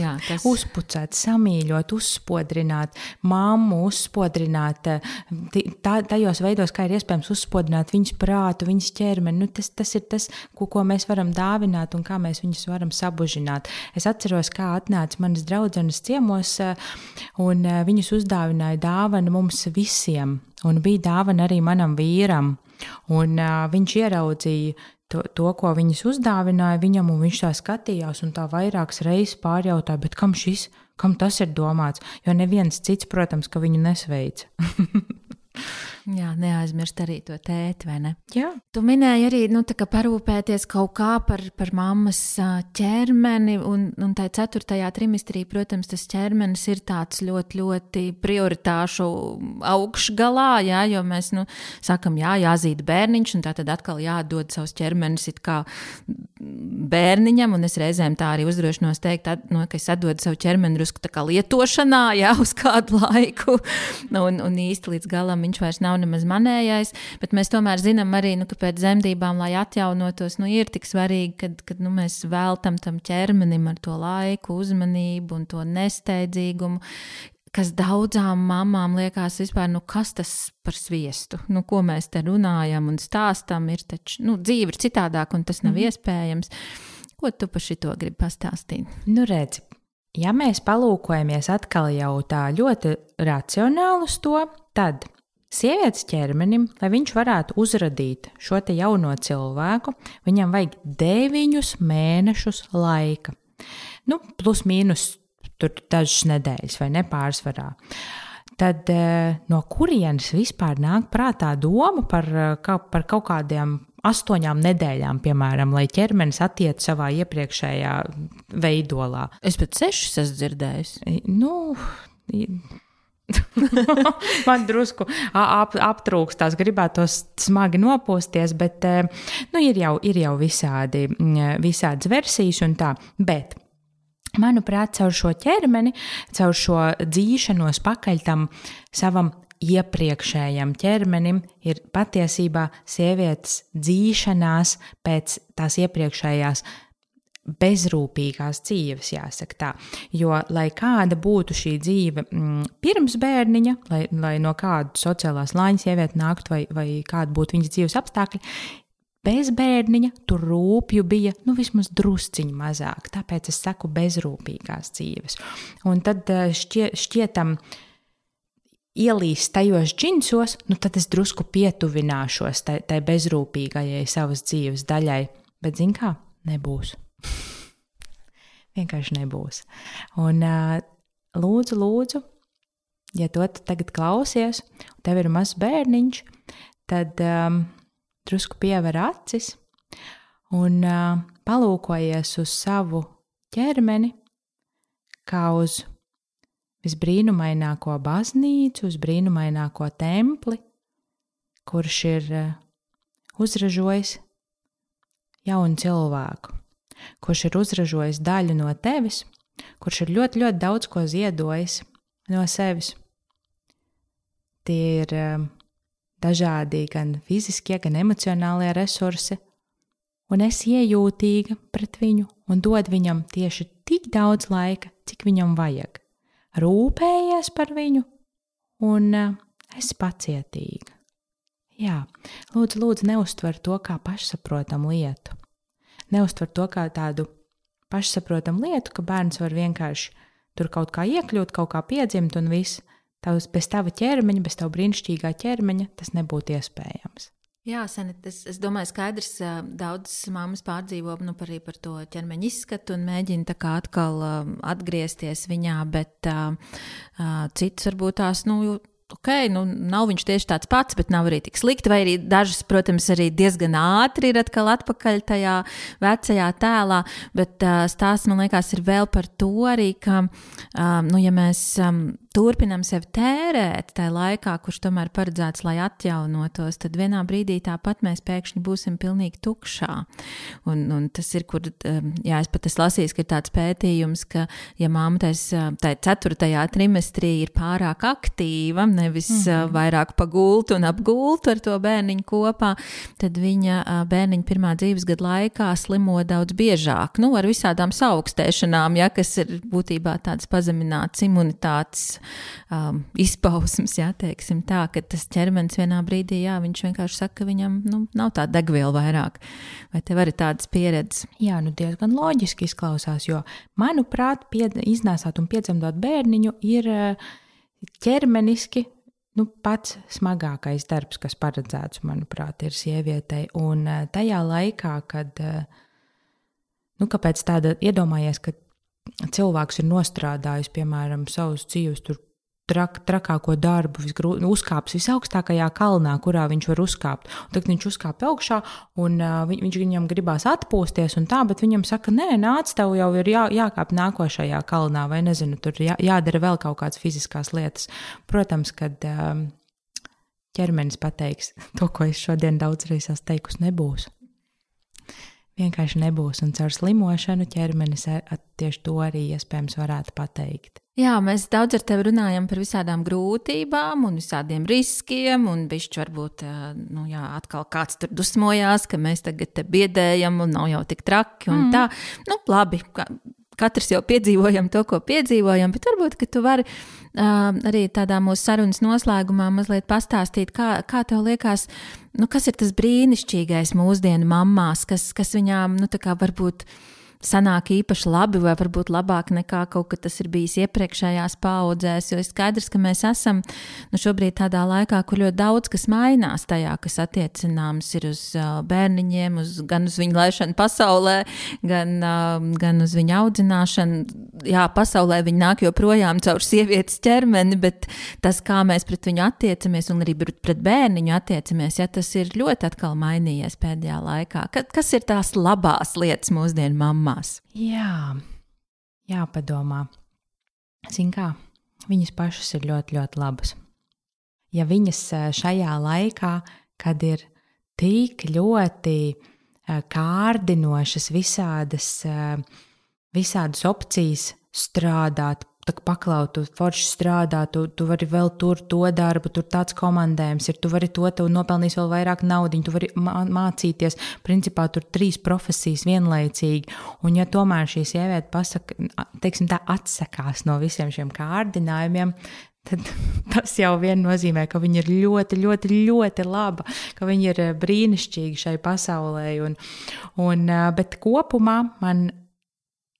Jā, tas... Uzpucēt, samīļot, uzspodrināt, mammu uzspodrināt, tā, tajos veidos, kā ir iespējams uzspodrināt viņas prātu, viņas ķermeni. Nu, tas, tas ir tas, ko, ko mēs varam dāvināt un kā mēs viņus varam sabužināt. Es atceros, atceros, kā atnāca manas draudzenes ciemos, eh, un eh, viņas uzdāvināja dāvanu mums visiem, un bija dāvana arī manam vīram. Un uh, viņš ieraudzīja to, to, ko viņas uzdāvināja viņam, un viņš tā skatījās, un tā vairākas reizes pārjautāja, kam šis, kam tas ir domāts, jo neviens cits, protams, ka viņu nesveica. (laughs) Jā, neaizmirst arī to tēti, vai ne? Jā. Tu minēji arī, nu, tā kā parūpēties kaut kā par, par mammas ķermeni, un, un tā ceturtajā trimestrī, protams, tas ķermenis ir tāds ļoti, ļoti prioritāšu augšgalā, jā, jo mēs, nu, sakam, jā, jāzīd bērniņš, un tā tad atkal jādod savs ķermenis it kā bērniņam, un es reizēm tā arī uzdrošinos teikt, at, nu, ka es atdodu savu ķermeni drusku lietošanā, (laughs) jā, uz kādu laiku, un, un īsti līdz galam viņš vairs nav nemaz manējais, bet mēs tomēr zinām arī, nu, ka pēc dzemdībām, lai atjaunotos, nu, ir tik svarīgi, kad, kad nu, mēs veltam tam ķermenim ar to laiku, uzmanību un to nesteidzīgumu, kas daudzām mamām liekas, vispār, nu, kas tas par sviestu, nu, ko mēs te runājam un stāstam. Ir taču nu, dzīve ir citādāka, un tas nav mm. iespējams. Ko tu par šito gribi pastāstīt? Nu, redz, ja mēs palūkojamies atkal jau tā ļoti racionāli uz to, tad Sievietes ķermenim, lai viņš varētu uzradīt šo jauno cilvēku, viņam vajag deviņus mēnešus laika. Nu, plus mīnus dažas nedēļas vai nepārsvarā. Tad eh, no kurienes vispār nāk prātā doma par, eh, par kaut kādiem astoņām nedēļām, piemēram, lai ķermenis attiektu savā iepriekšējā veidolā? Es pat sešas esmu dzirdējis. Nu, (laughs) Man drusku ap, aptrūkstās, gribētos smagi nopūsties, bet nu, ir, jau, ir jau visādi, visādas versijas un tā. Bet manuprāt, caur šo ķermeni, caur šo dzīšanos pakaļ tam savam iepriekšējam ķermenim, ir patiesībā sievietes dzīšanās pēc tās iepriekšējās bezrūpīgās dzīves, jāsaka tā. Jo, lai kāda būtu šī dzīve mm, pirms bērniņa, lai, lai no kādas sociālās lāņas sieviete nāktu vai, vai kāda būtu viņas dzīves apstākļi, bez bērniņa tur rūpju bija nu, vismaz drusciņi mazāk. Tāpēc es saku bezrūpīgās dzīves. Un tad šķie, šķietam. Ielīst tajos džinsos, nu tad es drusku pietuvināšos tai, tai bezrūpīgajai savas dzīves daļai. Bet, zin kā, nebūs. (laughs) Vienkārši nebūs. Un lūdzu, lūdzu, ja to tagad klausies, un tev ir mazs bērniņš, tad um, drusku piever acis un uh, palūkojies uz savu ķermeni, kā uz visbrīnumaināko baznīcu, uz brīnumaināko templi, kurš ir uh, uzražojis jaunu cilvēku kurš ir uzražojis daļu no tevis, kurš ir ļoti, ļoti daudz ko ziedojis no sevis. Tie ir um, dažādi gan fiziskie, gan emocionālie resursi, un es iejūtīga pret viņu un dod viņam tieši tik daudz laika, cik viņam vajag. Rūpējies par viņu, un uh, es pacietīga. Jā, lūdzu, lūdzu, neuztver to kā pašsaprotamu lietu neuztver to kā tādu pašsaprotamu lietu, ka bērns var vienkārši tur kaut kā iekļūt, kaut kā piedzimt un viss. Tavs, bez tava ķermeņa, bez tava brīnišķīgā ķermeņa tas nebūtu iespējams. Jā, Sanit, es, es domāju, skaidrs, daudzas mammas pārdzīvo nu, par, par to ķermeņa izskatu un mēģina tā kā atkal atgriezties viņā, bet uh, uh, citas varbūt tās, nu, ok, nu, nav viņš tieši tāds pats, bet nav arī tik slikti. Vai arī dažas, protams, arī diezgan ātri ir atkal atpakaļ tajā vecajā tēlā. Bet uh, stāsts man liekas, ir vēl par to arī, ka, um, nu, ja mēs um, turpinam sevi tērēt tajā laikā, kurš tomēr paredzēts, lai atjaunotos, tad vienā brīdī tāpat mēs pēkšņi būsim pilnīgi tukšā. Un, un tas ir, kur, um, jā, es pat esmu lasījis, ka ir tāds pētījums, ka, ja māma tajā ceturtajā trimestrī ir pārāk aktīva, nevis mm -hmm. vairāk pagultu un apgultu ar to bērniņu kopā, tad viņa bērniņa pirmā dzīves gada laikā slimo daudz biežāk, nu, ar visādām saaugstēšanām, ja, kas ir būtībā tādas pazeminātas imunitātes um, izpausmes, jā, teiksim tā, ka tas ķermenis vienā brīdī, jā, viņš vienkārši saka, ka viņam nu, nav tā degviela vairāk. Vai tev arī tādas pieredzes? Jā, nu diezgan loģiski izklausās, jo, manuprāt, pied, iznēsāt un piedzemdot bērniņu ir ķermeniski nu, pats smagākais darbs, kas paredzēts, manuprāt, ir sievietei. Un tajā laikā, kad, nu, kāpēc tāda iedomājies, ka cilvēks ir nostrādājis, piemēram, savus dzīves trak, trakāko darbu, visgrū, uzkāps visaugstākajā kalnā, kurā viņš var uzkāpt. Un tad viņš uzkāpa augšā, un uh, viņš viņam gribās atpūsties, un tā, bet viņam saka, nē, nāc, tev jau ir jā, jākāp nākošajā kalnā, vai nezinu, tur jā, jādara vēl kaut kādas fiziskās lietas. Protams, kad um, ķermenis pateiks to, ko es šodien daudzreiz esmu teikusi, nebūs. Vienkārši nebūs, un caur slimošanu ķermenis tieši to arī iespējams varētu pateikt. Jā, mēs daudz ar tevi runājam par visādām grūtībām un visādiem riskiem, un bišķi varbūt, nu jā, atkal kāds tur dusmojās, ka mēs tagad te biedējam un nav jau tik traki un mm. tā. Nu, labi, katrs jau piedzīvojam to, ko piedzīvojam, bet varbūt, tu vari uh, arī tādā mūsu sarunas noslēgumā mazliet pastāstīt, kā, kā tev liekas, nu, kas ir tas brīnišķīgais mūsdienu mamās, kas, kas viņām, nu, tā kā varbūt sanāk īpaši labi, vai varbūt labāk nekā kaut kas tas ir bijis iepriekšējās paudzēs. Jo ir skaidrs, ka mēs esam nu, šobrīd tādā laikā, kur ļoti daudz kas mainās tajā, kas attiecināms ir uz bērniņiem, uz, gan uz viņu laišanu pasaulē, gan, gan uz viņu audzināšanu. Jā, pasaulē viņi nāk joprojām caur sievietes ķermeni, bet tas, kā mēs pret viņu attiecamies un arī pret bērniņu attiecamies, ja tas ir ļoti atkal mainījies pēdējā laikā. Kas ir tās labās lietas mūsdienu mamā? Domās. Jā, jāpadomā. Ziniet, kā viņas pašas ir ļoti, ļoti labas. Ja viņas šajā laikā, kad ir tik ļoti kārdinošas visādas, visādas opcijas strādāt, paklaut, tu forši strādā, tu, tu vari vēl tur to darbu, tur tāds komandējums ir, tu vari to, tu nopelnīsi vēl vairāk naudas, tu vari mācīties. Principā tur trīs profesijas vienlaicīgi. Un ja tomēr šī sieviete pasaka, teiksim, tā atsakās no visiem šiem kārdinājumiem, tad (laughs) tas jau vien nozīmē, ka viņa ir ļoti, ļoti, ļoti laba, ka viņa ir brīnišķīga šai pasaulē. Un, un, bet kopumā man,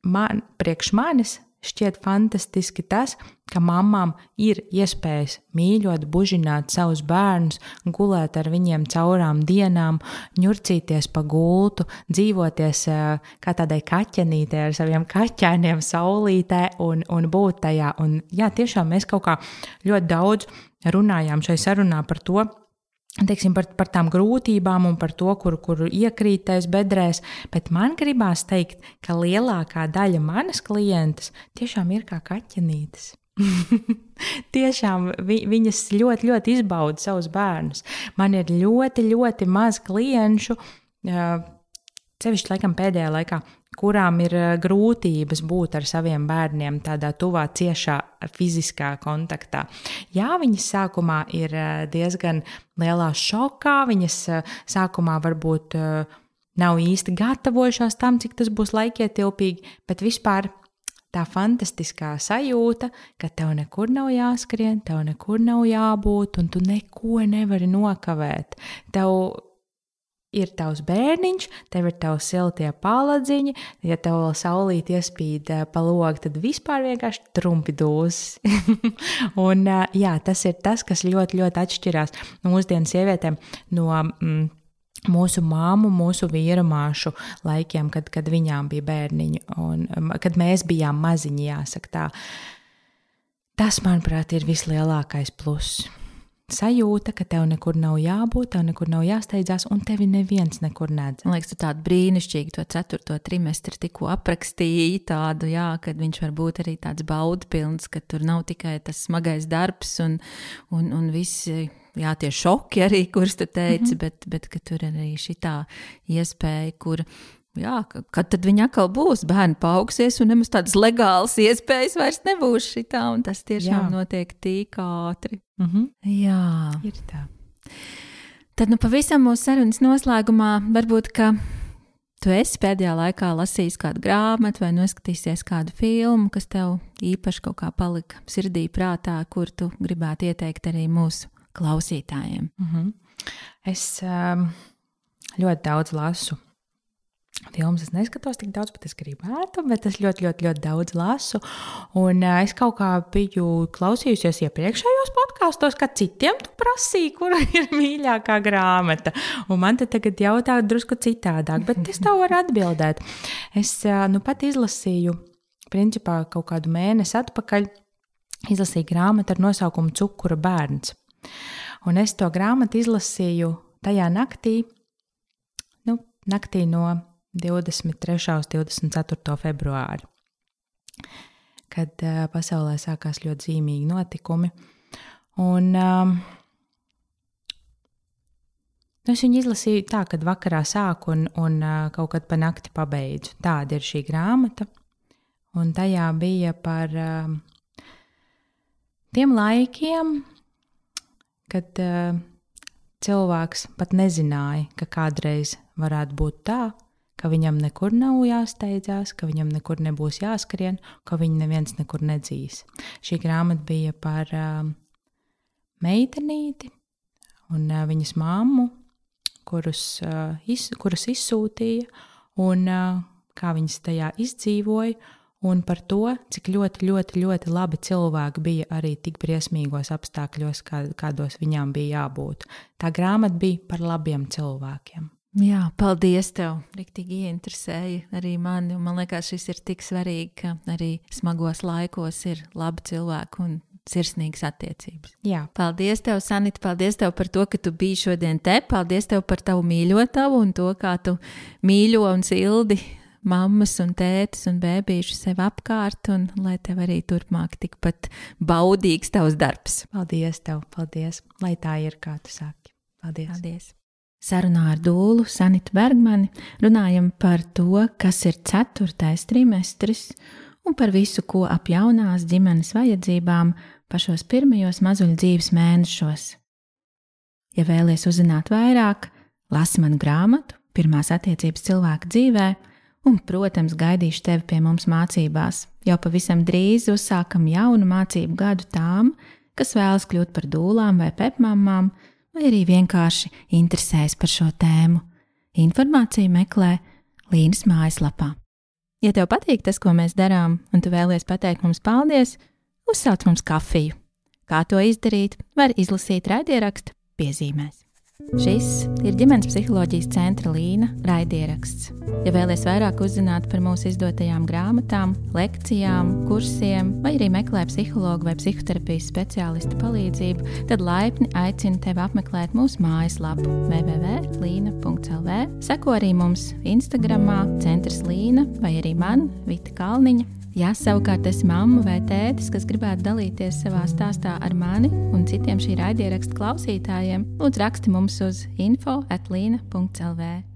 man priekš manis šķiet fantastiski tas, ka mamām ir iespējas mīļot, bužināt savus bērnus, gulēt ar viņiem caurām dienām, ņurcīties pa gultu, dzīvoties kā tādai kaķenītei ar saviem kaķēniem saulītē un, un būt tajā. Un, jā, tiešām mēs kaut kā ļoti daudz runājām šai sarunā par to, teiksim, par, par tām grūtībām un par to, kur, kur iekrītais bedrēs, bet man gribās teikt, ka lielākā daļa manas klientes tiešām ir kā kaķenītes. (laughs) tiešām vi, viņas ļoti, ļoti izbauda savus bērnus. Man ir ļoti, ļoti maz klientu, sevišķi laikam pēdējā laikā, kurām ir eh, grūtības būt ar saviem bērniem tādā tuvā, ciešā fiziskā kontaktā. Jā, viņas sākumā ir eh, diezgan lielā šokā, viņas eh, sākumā varbūt nav īsti gatavojušās tam, cik tas būs laikietilpīgi, bet vispār tā fantastiskā sajūta, ka tev nekur nav jāskrien, tev nekur nav jābūt, un tu neko nevari nokavēt. Tev ir tavs bērniņš, tev ir tavs siltie paladziņi, ja tev vēl saulīt iespīd eh, pa logu, tad vispār vienkārši trumpi dūzis. (laughs) un eh, jā, tas ir tas, kas ļoti, ļoti atšķirās mūsdienu sievietēm no. Mm, mūsu māmu, mūsu vīru māšu laikiem, kad, kad viņām bija bērniņi, un mm, kad mēs bijām maziņi, jāsaka tā. Tas, manuprāt, ir vislielākais pluss sajūta, ka tev nekur nav jābūt, tev nekur nav jāsteidzās, un tevi neviens nekur nedz. Man liekas, tu tādu brīnišķīgu to ceturto trimestri tikko aprakstīji, tādu, jā, kad viņš var būt arī tāds baudpilns, ka tur nav tikai tas smagais darbs un, un, un visi. Jā, tie šoki arī, kurus tu teici, mm -hmm. bet, bet tur ir arī šī iespēja, kur Jā, kad tad viņa atkal būs, bērni paaugsies, un nemaz tādas legālas iespējas vairs nebūs šitā, un tas tiešām Jā. notiek tik ātri. Mm -hmm. Jā, ir tā. Tad, nu, pavisam mūsu sarunas noslēgumā, varbūt, ka tu esi pēdējā laikā lasījis kādu grāmatu vai noskatījies kādu filmu, kas tev īpaši kaut kā palika sirdī, prātā, kur tu gribētu ieteikt arī mūsu klausītājiem. Mm -hmm. Es um, ļoti daudz lasu Filmas es neskatos tik daudz, bet es gribētu, bet es ļoti, ļoti, ļoti daudz lasu. Un uh, es kaut kā biju klausījusies iepriekšējos podkāstos, kad citiem tu prasīji, kura (laughs) ir mīļākā grāmata. Un man te tagad jautā drusku citādāk, bet es tev varu atbildēt. Es uh, nu pat izlasīju, principā, kaut kādu mēnesi atpakaļ izlasīja grāmatu ar nosaukumu Cukura bērns. Un es to grāmatu izlasīju tajā naktī, nu, naktī no 23. uz 24. februāri, kad uh, pasaulē sākās ļoti zīmīgi notikumi. Un, um, Es viņu izlasīju tā, kad vakarā sāku un, un uh, kaut kad pa nakti pabeidzu. Tāda ir šī grāmata. Un tajā bija par uh, tiem laikiem, kad uh, cilvēks pat nezināja, ka kādreiz varētu būt tā, ka viņam nekur nav jāsteidzās, ka viņam nekur nebūs jāskrien, ka viņu neviens nekur nedzīs. Šī grāmata bija par uh, meitenīti un uh, viņas māmu, kurus, uh, iz, kuras izsūtīja, un uh, kā viņas tajā izdzīvoja, un par to, cik ļoti, ļoti, ļoti labi cilvēki bija arī tik briesmīgos apstākļos, kā, kādos viņām bija jābūt. Tā grāmata bija par labiem cilvēkiem. Jā, paldies tev. Riktīgi ieinteresēja arī mani. Man liekas, šis ir tik svarīgi, ka arī smagos laikos ir labi cilvēki un sirsnīgas attiecības. Jā. Paldies, tev, Sanita. Paldies tev par to, ka tu biji šodien te. Paldies tev par tavu mīļotavu un to, kā tu mīļo un sildi mammas un tētis un bērnīšu sev apkārt, un lai tev arī turpmāk tikpat baudīgs tavs darbs. Paldies, tev, paldies, lai tā ir, kā tu saki. Paldies! paldies. Sarunā ar Dūlu Sanitu Bergmani runājam par to, kas ir ceturtais trimestris un par visu, ko ap jaunās ģimenes vajadzībām pašos pirmajos mazuļu dzīves mēnešos. Ja vēlaties uzzināt vairāk, lasi manu grāmatu, pirmās attiecības cilvēka dzīvē, un, protams, gaidīšu tevi pie mums mācībās. Jau pavisam drīz uzsākam jaunu mācību gadu tām, kas vēlas kļūt par dūlām vai pepmāmām, vai arī vienkārši interesējas par šo tēmu. Informāciju meklē Līnas mājaslapā. Ja tev patīk tas, ko mēs darām, un tu vēlies pateikt mums paldies, uzsauc mums kafiju. Kā to izdarīt, var izlasīt raidierakstu piezīmēs. Šis ir ģimenes psiholoģijas centra līna raidieraksts. Ja vēlaties vairāk uzzināt par mūsu izdotajām grāmatām, lekcijām, kursiem, vai arī meklē psihologu vai psihoterapijas speciālistu palīdzību, tad laipni aicinu tevi apmeklēt mūsu mājaslapu www.līna.lv. Seko arī mums Instagram, centrs Līna vai arī man, Vita Kalniņa. Ja savukārt esi mamma vai tētis, kas gribētu dalīties savā stāstā ar mani un citiem šī raidierakstu klausītājiem, lūdzu raksti mums uz info atlīna.lv.